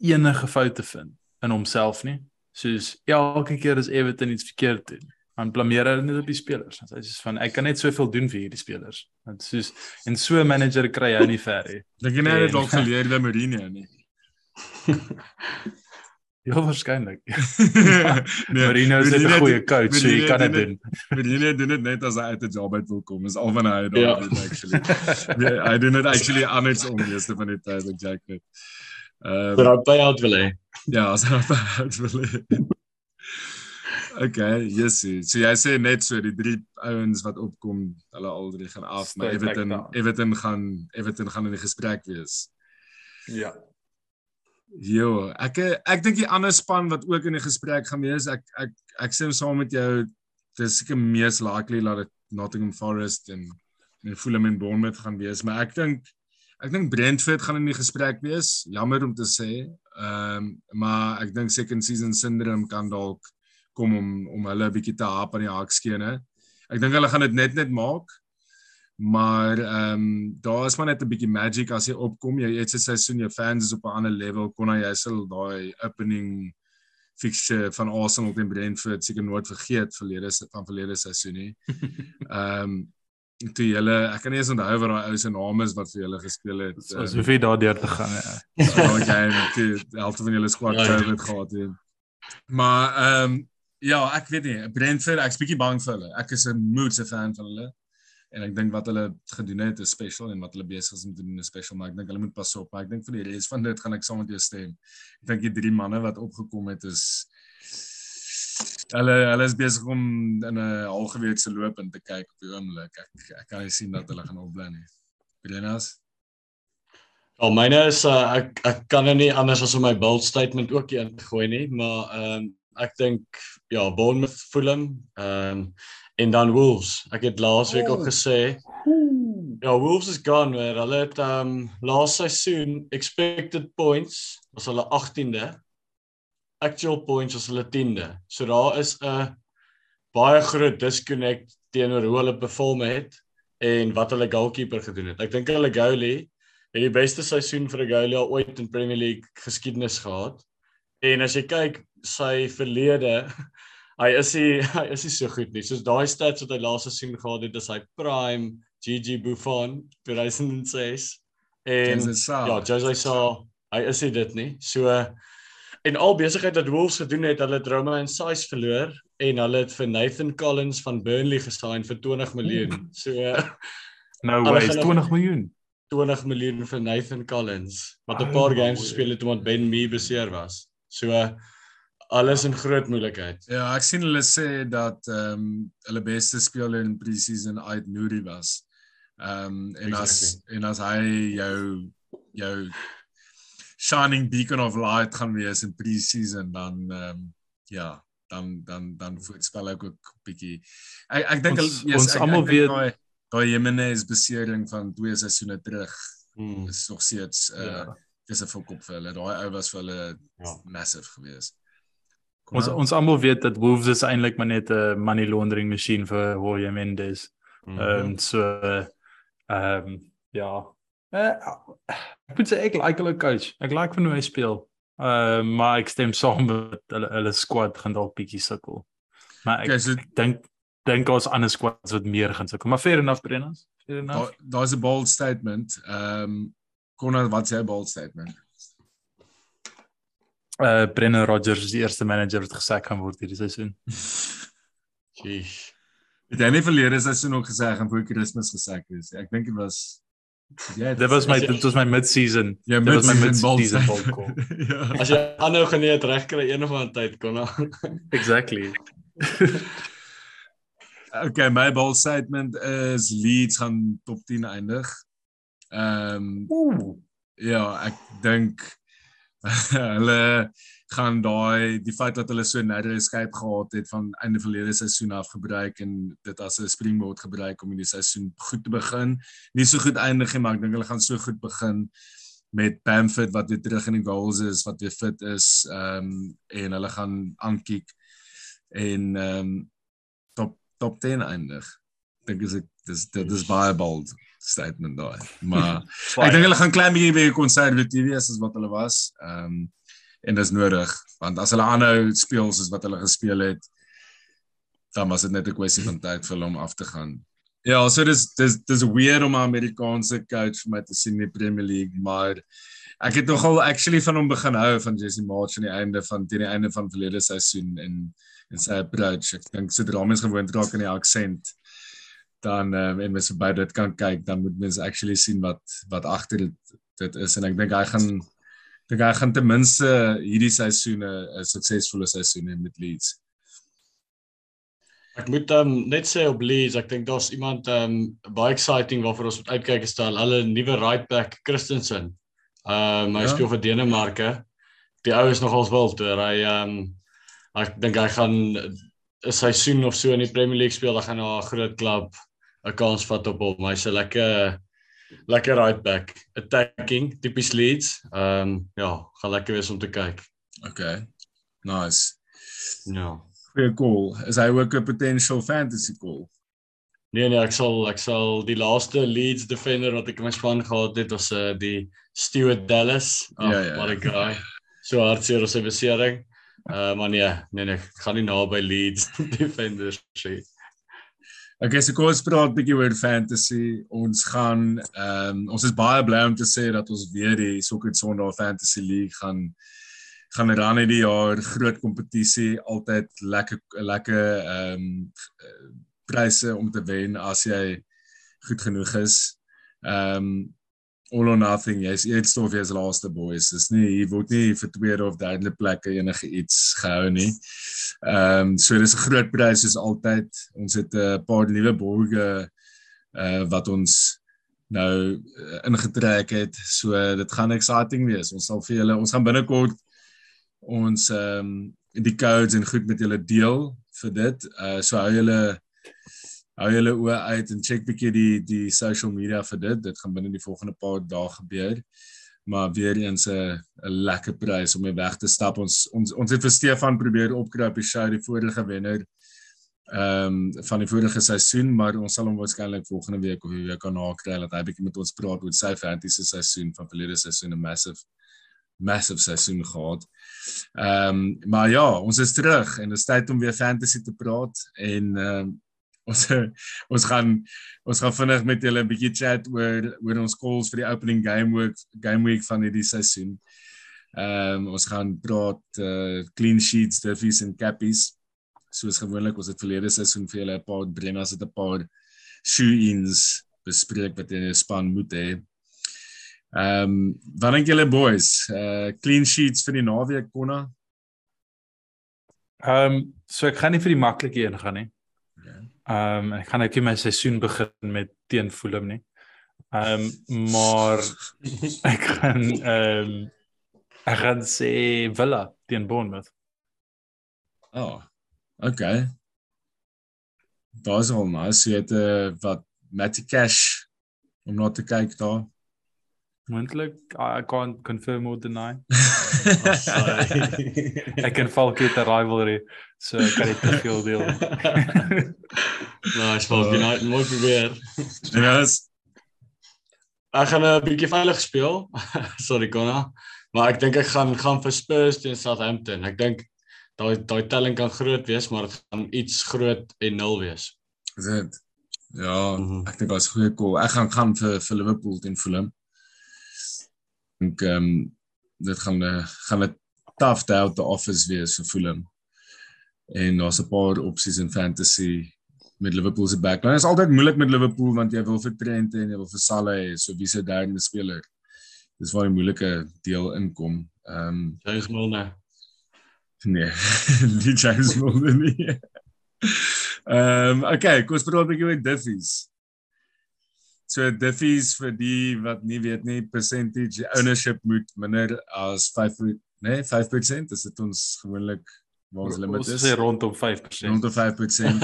enige fout te vind in homself nie. Soos elke keer as Everton iets verkeerd doen, dan blameer hy net op die spelers. Hy sê van ek kan net soveel doen vir hierdie spelers. Dit soos en so 'n manager kry jy nie ver nie. Dink jy nie En- dalk geleer by Mourinho nie? Ja, waarskynlik. nee, Marino is net 'n Marino goeie coach, so jy kan dit doen doen. Marino doen dit net as hy uit 'n job uit wil kom. Is al van hy daar Ja. doen actually. Nee, hy doen dit actually andersom meeste van die tyd met Jack net. Ehm Maar daai payout wil hê. ja, as hy uit wil. hê. Okay, yes. So jy sê net so die drie ouens wat opkom, hulle al drie gaan af, maar Everton. Everton gaan Everton gaan in die gesprek wees. Ja. Jo, ek ek dink die ander span wat ook in die gesprek gaan wees, ek ek ek stem saam met jou. Dis seker mees likely dat dit Nottingham Forest en en Fulham en Bournemouth gaan wees, maar ek dink ek dink Brentford gaan in die gesprek wees. Jammer om te sê. Ehm um, maar ek dink second season syndrome kan dalk kom om om hulle 'n bietjie te hap aan die hakskene. Ek dink hulle gaan dit net net maak. Maar ehm um, daar is maar net 'n bietjie magic as jy opkom. Jy het 'n seisoen, jou fans is op 'n ander level. Kon jy sal daai opening fixture van Arsenal teen Brentford seker nooit vergeet verlede se- van verlede seisoen nie. Ehm um, toe julle ek kan nie eens onthou wat daai ou se naam is wat vir julle gespeel het. Ons ehm, hoef nie daardeur te gaan ja. so daai game toe die helfte van julle squad Ja, ja. COVID gehad het. Maar ehm um, ja, ek weet nie, Brentford, ek's bietjie bang vir hulle. Ek is 'n moedse fan van hulle. En ek dink wat hulle gedoen het is special en wat hulle besig is om te doen is special, maar ek dink hulle moet pas op. Maar ek dink vir die res van dit gaan ek saam met jou stem. Ek dink die drie manne wat opgekom het is hulle hulle is besig om in 'n halfgeweekse loop in te kyk op die oomblik. Ek ek kan nie sien dat hulle gaan opbly nie. Brenas? Ja, myne is uh, ek ek kan nou nie anders as om my bold statement ook hier in te gooi nie, maar ehm um, ek dink ja, Bournemouth, Fulham, ehm um, en dan Wolves. Ek het laasweek Oh. gesê ja, Wolves is gone weer. Hulle het um, laas seisoen expected points was hulle 18de. Actual points was hulle 10de. So daar is 'n baie groot disconnect teenoor hoe hulle perform het en wat hulle goalkeeper gedoen het. Ek dink hulle goalie het die beste seisoen vir 'n goalie al ooit in Premier League geskiedenis gehad. En as jy kyk sy verlede, hy is nie hy is nie so goed nie. Soos daai stats wat hy laaste seisoen gehad het, is hy prime Gigi Buffon 2006. En ja, Jose sa hy is nie dit nie. So en al besigheid wat Wolves gedoen het, hulle het Roma en Sais verloor en hulle het vir Nathan Collins van Burnley gesign vir 20 miljoen. So No Hulle way, gaan is nog- 20 miljoen. 20 miljoen vir Nathan Collins wat 'n Oh paar games gespeel het omdat Ben Mee beseer was. So alles in groot moeilikheid. Ja, ek sien hulle sê dat ehm um, hulle beste speler in pre-season uit Nuri was. Ehm um, en as en as hy jou jou shining beacon of light gaan wees in pre-season dan ehm um, ja, dan dan dan voorspel ek ook 'n bietjie. Ek ek dink Ons- almal dink weet- daai daai Jimenez besering van twee seisoene terug Hmm. is nog steeds uh Ja. dis 'n volkop vir hulle. Daai ou was vir hulle Ja. massive geweest. Ons aan. ons almal weet dat Wolves is eintlik maar net 'n money laundering masjien vir Jorge Mendes. Ehm um, so ehm um, ja. Uh, ek moet sê ek like hulle coach. Ek like hoe hy speel. Ehm uh, maar ek stem saam met hulle hulle squad gaan dalk bietjie sukkel. Maar ek Okay, so dink dink ons ander squads wat meer gaan sukkel. Maar fair enough Brennas. Fair enough. Daar daar's 'n bold statement. Ehm um, Konrad, wat sê 'n bold statement? Uh Brennan Rodgers is die eerste manager wat gesak gaan word hierdie seisoen. Jeez. Het jy nie verlede seisoen ook gesê hy gaan voor Kersfees wees? nie? Ek dink dit was Ja, Dit was my dit was my mid-season. ja, dit was my mid-season statement. call. ja. As jy aanhou geneet regkry een of ander tyd kon nou. Exactly. Okay, my bold statement is Leeds gaan top 10 eindig. Ehm um, Ooh. ja, ek dink hulle gaan daai die feit dat hulle so narrow escape gehad het van einde verlede seisoen af gebruik en dit as 'n springboard gebruik om in die seisoen goed te begin. Nie so goed eindig nie, maar ek dink hulle gaan so goed begin met Bamford wat weer terug in die goals is, wat weer fit is, ehm um, en hulle gaan aankyk en ehm um, top top 10 eindig. Dink is ek dis dit is baie bold statement daai. Maar Ek dink hulle gaan klein bietjie weer konservatief wees as wat hulle was. Ehm um, en dis nodig want as hulle aanhou speel soos wat hulle gespeel het dan was dit net 'n kwessie van tyd vir hulle om af te gaan. Ja, so dis dis dis weer om 'n Amerikaanse coach vir my te sien in die Premier League, maar ek het nogal actually van hom begin hou van Jesse March aan die einde van teen die einde van verlede seisoen en en sy approach. Ek dink sodra mens gewoond raak aan die aksent dan um, en mens by dit kan kyk, dan moet mens actually sien wat wat agter dit dit is en ek dink hy gaan dink hy gaan ten minste hierdie seisoen 'n suksesvolle seisoen hê met Leeds. Ek moet um, net sê op Leeds, ek dink daar's iemand um baie exciting waarvoor ons moet uitkyk is daal hulle nuwe right back Christensen. Um hy ja. speel vir Denemarke. Die ou is nogals wild hoor. Hy um ek dink hy gaan 'n seisoen of so in die Premier League speel, dan gaan hy 'n groot klub 'n kans vat op hom. Hy's 'n lekker lekker right back, attacking, tipies Leeds. Um ja, gaan lekker wees om te kyk. Okay. Nice. Ja goeie call. Is hy ook 'n potential fantasy call? Nee nee, ek sal ek sal die laaste Leeds defender wat ek in my span gehad het was uh, die Stuart Dallas. Oh, ja ja. What a guy. So hartseer op sy besering. Uh maar nee, nee nee, ek gaan nie naby Leeds defenders sê. Okay, so kom ons praat 'n bietjie oor fantasy. Ons gaan ehm um, ons is baie bly om te sê dat ons weer die Soccer Sondag Fantasy League gaan gaan ran hierdie jaar groot kompetisie altyd lekker lekker ehm um, pryse om te wen as jy goed genoeg is. Ehm um, all or nothing jy's eerste of jy's laaste boys. Dis nie hier word nie vir tweede of derde plekke enige iets gehou nie. Ehm um, so dis 'n groot prys soos altyd. Ons het 'n paar nuwe borge uh wat ons nou uh, ingetrek het. So dit gaan exciting wees. Ons sal vir julle ons gaan binnekort ons ehm um, die codes en goed met julle deel vir dit. Uh so hou julle hou julle oë uit en check bietjie die die social media vir dit. Dit gaan binne die volgende paar dae gebeur. Maar weer eens 'n 'n lekker prys om mee weg te stap. Ons ons ons het vir Stefan probeer opkry op die show die vorige wenner ehm um, van die vorige seisoen, maar ons sal hom waarskynlik volgende week of week daarna kry dat hy bietjie met ons praat oor sy fantasy seisoen van verlede seisoen 'n massive massive seisoen gehad. Ehm um, maar ja, ons is terug en dit is tyd om weer fantasy te praat en ehm um, ons ons gaan ons gaan vinnig met julle 'n bietjie chat oor oor ons calls vir die opening game week game week van hierdie seisoen. Ehm um, ons gaan praat uh, clean sheets, diffies en cappies. Soos gewoonlik, ons het verlede seisoen vir julle 'n paar Brennas het 'n paar shoe-ins bespreek wat in jou span moet hê. Ehm um, wat dink julle boys? Uh clean sheets vir die naweek konna? Ehm um, so ek gaan nie vir die maklike een gaan nie. Ehm um, ek gaan net my seisoen begin met teen Fulham nie. Ehm um, maar ek gaan ehm um, ek gaan sê Villa teen Bournemouth. Oh. Okay. Daar's maar as jy het uh, wat Matty Cash om na te kyk daar. Moontlik, I can't confirm or deny. ek kan falk het 'n rivalry, so ek kan dit te veel deel. nou, ek sal dit nou mooi probeer. Ja, yes. ek gaan 'n bietjie veilig speel. Sorry, Konna. Maar ek dink ek gaan gaan vir Spurs teen Southampton. Ek dink daai daai telling kan groot wees, maar dit gaan iets groot en nul wees. Is dit? Ja, mm -hmm. ek dink daar's goeie call. Ek gaan gaan vir vir Liverpool teen Fulham dink ehm um, dit gaan uh, gaan 'n tough day out the office wees vir Fulham. En daar's 'n paar opsies in fantasy met Liverpool se backline. Dit is altyd moeilik met Liverpool want jy wil vir Trent en jy wil vir Salah hê, so wie se derde speler. Dis waar die moeilike deel inkom. Ehm um, James Milner. Nee, die James Milner nie. Ehm um, okay, kom ons praat 'n bietjie oor Diffies. So diffies vir die wat nie weet nie, percentage ownership moet minder as 5 nee, 5% is dit ons gewoonlik waar ons limit is. Ons sê rondom 5%. Rondom 5%.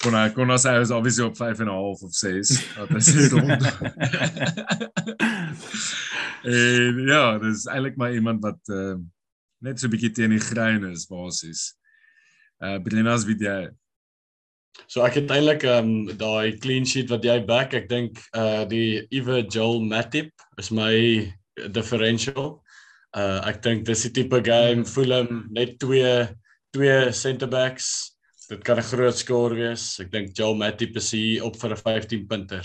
kon ek kon ons is obviously op 5 en 'n half of 6. Dat is rond. en ja, dis eintlik maar iemand wat uh, net so 'n bietjie teen die grein is basies. Uh Brenas wie jy So ek het eintlik ehm um, daai clean sheet wat jy back, ek dink uh die Eva Joel Matip is my differential. Uh ek dink dis die tipe game Fulham net twee twee center backs dit kan 'n groot skoor wees. Ek dink Joel Matip is hier op vir 'n 15 punter.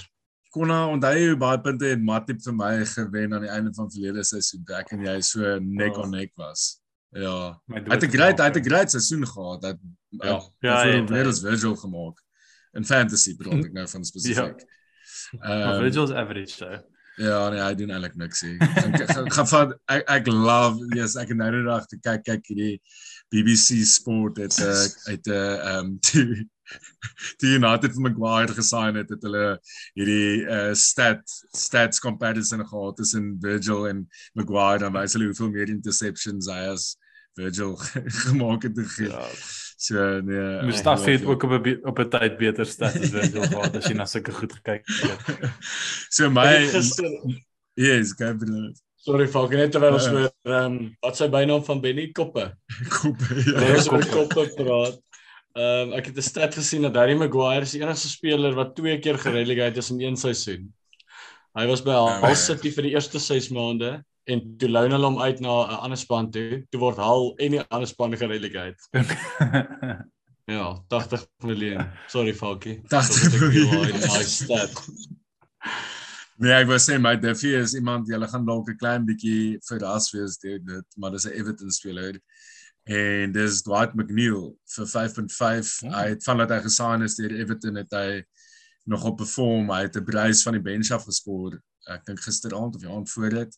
Konna onthou jy hoe baie punte het Matip vir my gewen aan die einde van verlede seisoen toe ek en jy so nek Oh. on nek was. Ja. Hy het 'n great, hy het 'n great seisoen gehad. Dat Ja. Ja, hy het, weer hy as Virgil gemaak. In fantasy bedoel ek nou van spesifiek. Maar Ehm Virgil's average so. ja, nee, hy doen eintlik niks nie. Ek gaan van ek ek love yes, ek het nou net dag te kyk kyk hierdie BBC Sport het uh, het 'n uh, um toe die United van Maguire gesign het het hulle hierdie uh, stat stats comparison gehad tussen Virgil en Maguire dan wys hulle hoeveel meer interceptions hy as Virgil gemaak het te gee. Ja. So nee. Mustafi het ek- ook op 'n op 'n tyd beter stats as Virgil gehad as jy na sulke goed gekyk het. So my het gister yes, gaan. Sorry Falk, net terwyl ons Ja. oor ehm um, wat sy bynaam van Benny Koppe. Terwyl Ja. ons oor Koppe praat. Ehm um, ek het 'n stat gesien dat Harry Maguire is die enigste speler wat twee keer gerelegate is in een seisoen. Hy was by Hull ja. City vir die eerste 6 maande en toe loon hulle hom uit na 'n ander span toe. Toe word Hull en die ander span gerelegate. Ja, 80 miljoen. Sorry Falkie. 80 miljoen. Nee, ek wou sê my Duffy is iemand jy gaan dalk 'n klein bietjie verras wees deur dit, maar dis 'n Everton speler. En dis Dwight McNeil vir 5.5. Hmm. Hy het vandat hy gesign is deur Everton het hy nog op perform. Hy het 'n brace van die bench af geskor. Ek dink gisteraand of die aand voor dit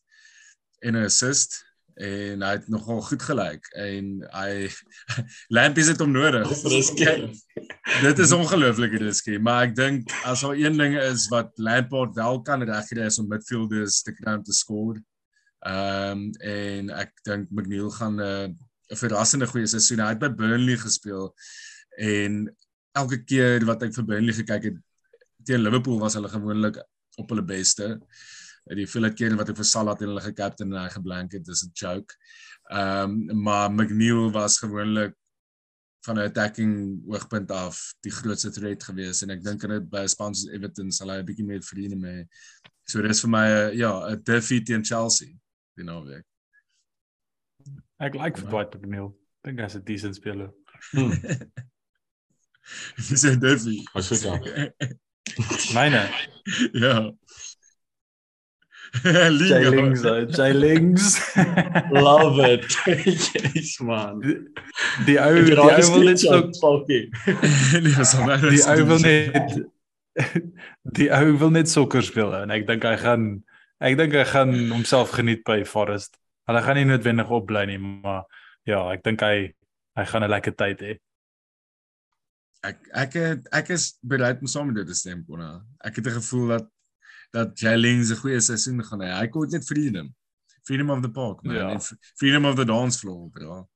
en 'n assist en hy het nogal goed gelyk en hy Lampies het hom nodig. Risky. Dit is ongelooflik risky, maar ek dink as daar een ding is wat Lampard wel kan regkry is om midfielders te kry om te skoor. Ehm um, en ek dink McNeil gaan 'n uh, verrassende goeie seisoen. Hy het by Burnley gespeel en elke keer wat ek vir Burnley gekyk het teen Liverpool was hulle gewoonlik op hulle beste. Die vele kere wat ek vir Salah teen hulle gekaptein en hy geblank het, dis 'n joke. Ehm um, maar McNeil was gewoonlik van 'n attacking hoogpunt af die grootste threat gewees en ek dink in dit by span soos Everton sal hy 'n bietjie meer vriende mee. So dis vir my ja, 'n defeat teen Chelsea die naweek. Ek like vir Dwight McNeil. Dink hy's 'n decent speler. Dis 'n defeat. Was goed ja. Myne. ja. Jay Liga. Lings, uh, Jay Lings. Love it. yes man. die ou die ou wil net so Falkie. nee, was maar die ou wil net die ou wil net sokker speel en ek dink hy gaan ek dink hy gaan homself geniet by Forest. Hulle gaan nie noodwendig opbly nie, maar ja, ek dink hy hy gaan 'n lekker tyd hê. ek ek ek is bereid om saam met dit te stem Konna. Ek het 'n gevoel dat dat Jalen 'n goeie seisoen gaan hê. Hy kort net freedom. Freedom of the park, man. Ja. Freedom of the dance floor, bro.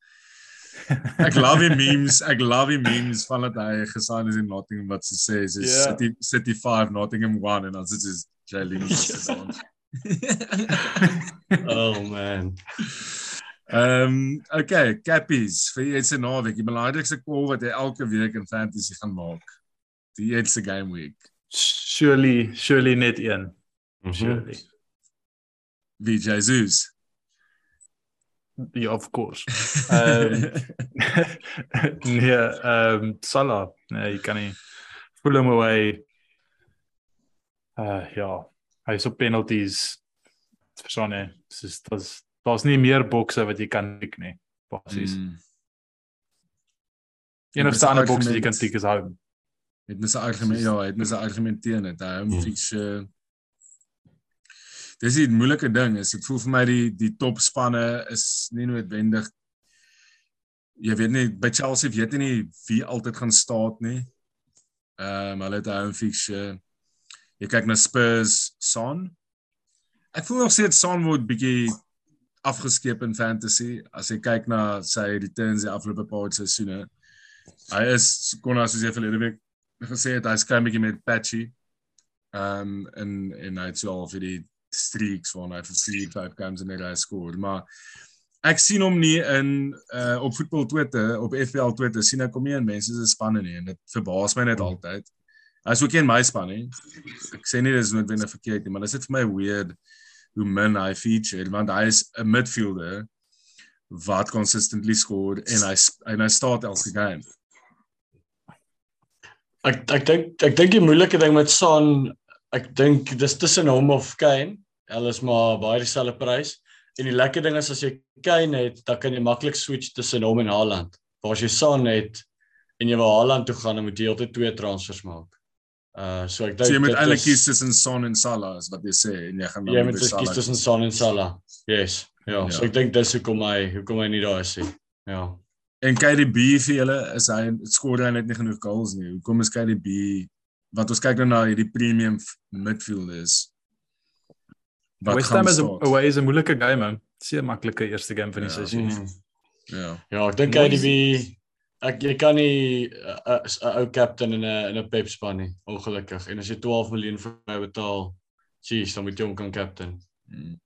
Ek love die memes. Ek love die memes van dat hy gesign is in Nottingham wat se sê is Ja. City City 5 Nottingham 1 en dan sit is Jalen se dans. Oh man. Ehm um, okay, Cappies vir jy se naweek, die belangrikste call wat jy elke week in fantasy gaan maak. Die eerste game week. Surely, surely net een. Surely. Wie Jesus. Ja, of course. Ehm nee, ehm Salah, nee, jy kan nie hom away. Uh ja, hy's op penalties. Verstaan jy? Dis dis daar's nie meer bokse wat jy kan tik nie. Basies. Mm. Mm. Enigste Dis 'n ander boks wat jy kan tik is home. Het mis 'n argument ja, het mis 'n argument teen dit. Hy hom Hmm. fiks uh Dis 'n moeilike ding. Is dit voel vir my die die topspanne is nie noodwendig jy weet nie by Chelsea weet jy nie wie altyd gaan staan nie. Ehm um, hulle het 'n home fixture. Jy kyk na Spurs, Son. Ek voel nog steeds Son word bietjie afgeskeep in fantasy as jy kyk na sy returns die afgelope paar seisoene. Hy is kon as jy verlede week gesê het hy's klein bietjie met patchy. Ehm um, en en hy het so al vir die streaks van hy vir 3 5 games in 'n ry skoor, maar ek sien hom nie in uh op voetbal Twitter, op FPL Twitter sien ek hom nie in mense se spanne nie en dit verbaas my net altyd. Hy's ook nie in my span nie. Ek sê nie dis noodwendig verkeerd nie, maar dit is vir my weird hoe min hy feature want hy is 'n midfielder wat consistently score en hy en hy start elke game. Ek ek dink ek dink die moeilike ding met Son, ek dink dis tussen hom of Kane. Hulle is maar baie dieselfde prys. En die lekker ding is as jy Kane het, dan kan jy maklik switch tussen hom en Haaland. Maar as jy Son het en jy wil Haaland toe gaan, dan moet jy altyd twee transfers maak. Uh so ek dink So jy moet eintlik kies tussen Son en Salah is wat jy sê en jy gaan dan Jy by moet dus Salah kies tussen Son en Salah. Yes. Ja, Ja. so ek dink dis hoekom hy hoekom hy nie daar is nie. Ja. En KDB vir julle is hy skoor hy net nie genoeg goals nie. Hoekom is KDB wat ons kyk nou na hierdie premium midfielders. Wat West Ham is away is 'n moeilike game man. Seer maklike eerste game van die Ja. seisoen. Mm. Ja. Ja, ek dink KDB ek jy kan nie 'n 'n ou captain in 'n in 'n Pep span nie, ongelukkig. En as jy 12 miljoen vir my betaal, jeez, dan moet jy hom kan captain. Mm.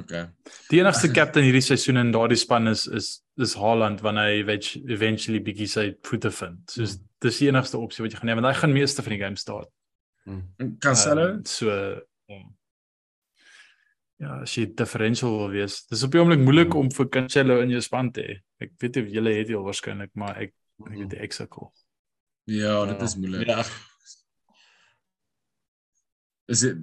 Okay. Die enigste captain hierdie seisoen in daardie span is is is Haaland wanneer hy eventu- eventually bietjie sy voete vind. Soos dis die enigste opsie wat jy gaan hê want hy gaan meeste van die game start. En Cancelo? Um, so ja. Ja, as jy differential wil wees. Dis op die oomblik moeilik om vir Cancelo in jou span te hê. Ek weet nie of julle het al waarskynlik, maar ek ek weet ek sukkel. ja, dit is moeilik. Ja, Is dit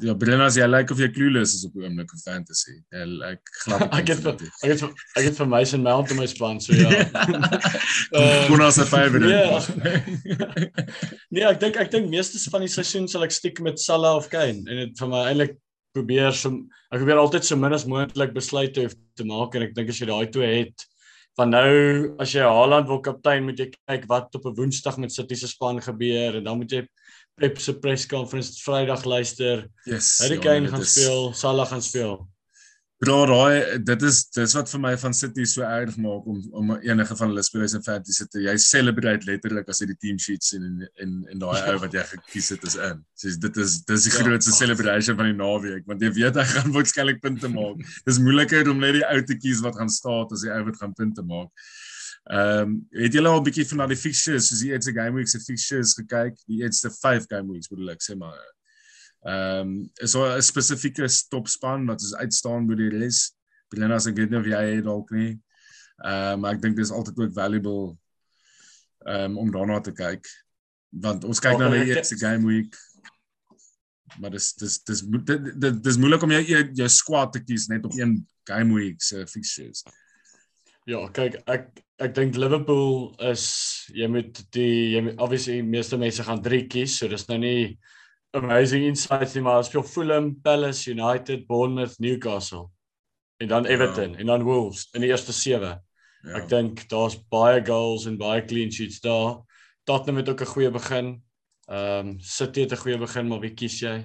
ja, Brenna as jy lyk of jy clueless is op die oomblik of fantasy. Jy lyk glad. ek het ek het ek het vir Mason Mount in my span, so ja. Ehm, Kon as 'n favourite. Ja. nee, ek dink ek dink meeste van die seisoen sal ek stiek met Salah of Kane en dit vir my eintlik probeer so ek probeer altyd so min as moontlik besluite hoef te maak en ek dink as jy daai twee het van nou as jy Haaland wil kaptein moet jy kyk wat op 'n Woensdag met City se span gebeur en dan moet jy Pep se press conference Vrydag luister. Yes. Harry ja, gaan is- speel, Salah gaan speel. Bro, daai dit is dis wat vir my van City so erg maak om om enige van hulle spelers in fantasy te jy celebrate letterlik as jy die team sheet sien en en en daai ou wat jy gekies het is in. So dit is dis die Ja. grootste celebration van die naweek want jy weet hy gaan waarskynlik punte maak. Dis moeiliker om net die ou te kies wat gaan staan as die ou wat gaan punte maak. Ehm um, het julle al 'n bietjie van na die fixtures soos die eerste game week se fixtures gekyk? Die eerste 5 game weeks bedoel ek sê maar. Ehm um, is daar 'n spesifieke stopspan wat is uitstaan by die res? Belenas ek weet nie of jy het dalk nie. Ehm um, maar ek dink dis altyd ook valuable ehm um, om daarna te kyk. Want ons kyk Ja, nou na die eerste game week. Maar dis dis dis dit dit dis moeilik om jou jou, squad te kies net op een game week se fixtures. Ja, kyk, ek ek dink Liverpool is jy moet die jy moet obviously meeste mense gaan 3 kies, so dis nou nie amazing insights nie, maar hulle speel Fulham, Palace, United, Bournemouth, Newcastle en dan Everton Ja. en dan Wolves in die eerste 7. Ja. Ek dink daar's baie goals en baie clean sheets daar. Tottenham het ook 'n goeie begin. Ehm um, City het 'n goeie begin, maar wie kies jy?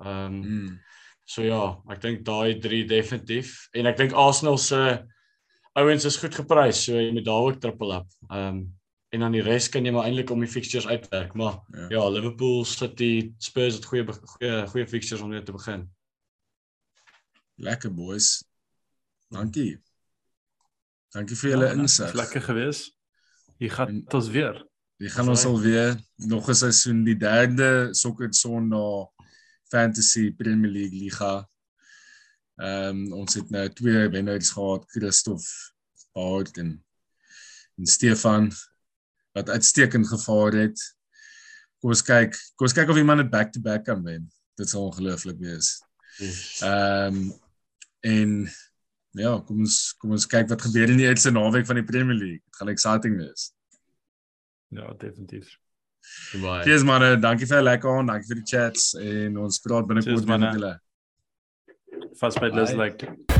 Ehm um, Mm. So ja, ek dink daai 3 definitief en ek dink Arsenal se ouens is goed geprys, so jy moet daar ook triple up. Ehm um, en dan die res kan jy maar eintlik om die fixtures uitwerk, maar Ja. ja, Liverpool, City, Spurs het goeie goeie goeie fixtures om mee te begin. Lekker boys. Dankie. Dankie vir julle Ja, insig. Lekker gewees. Hier gaan En- ons weer. Die gaan ons alweer nog 'n seisoen die derde sokker Sondag Fantasy Premier League liga. Ehm um, ons het nou twee wenners gehad, Christof Hart en en Stefan wat uitstekend gevaar het. Kom ons kyk, kom ons kyk of iemand dit back to back kan wen. Dit sal ongelooflik wees. Ehm um, en ja, kom ons kom ons kyk wat gebeur in die eerste naweek van die Premier League. Dit gaan exciting wees. Ja, definitief. Bye. Cheers manne, dankie vir 'n lekker aand, dankie vir die chats en ons praat binnekort weer met julle. Fast by Bye. like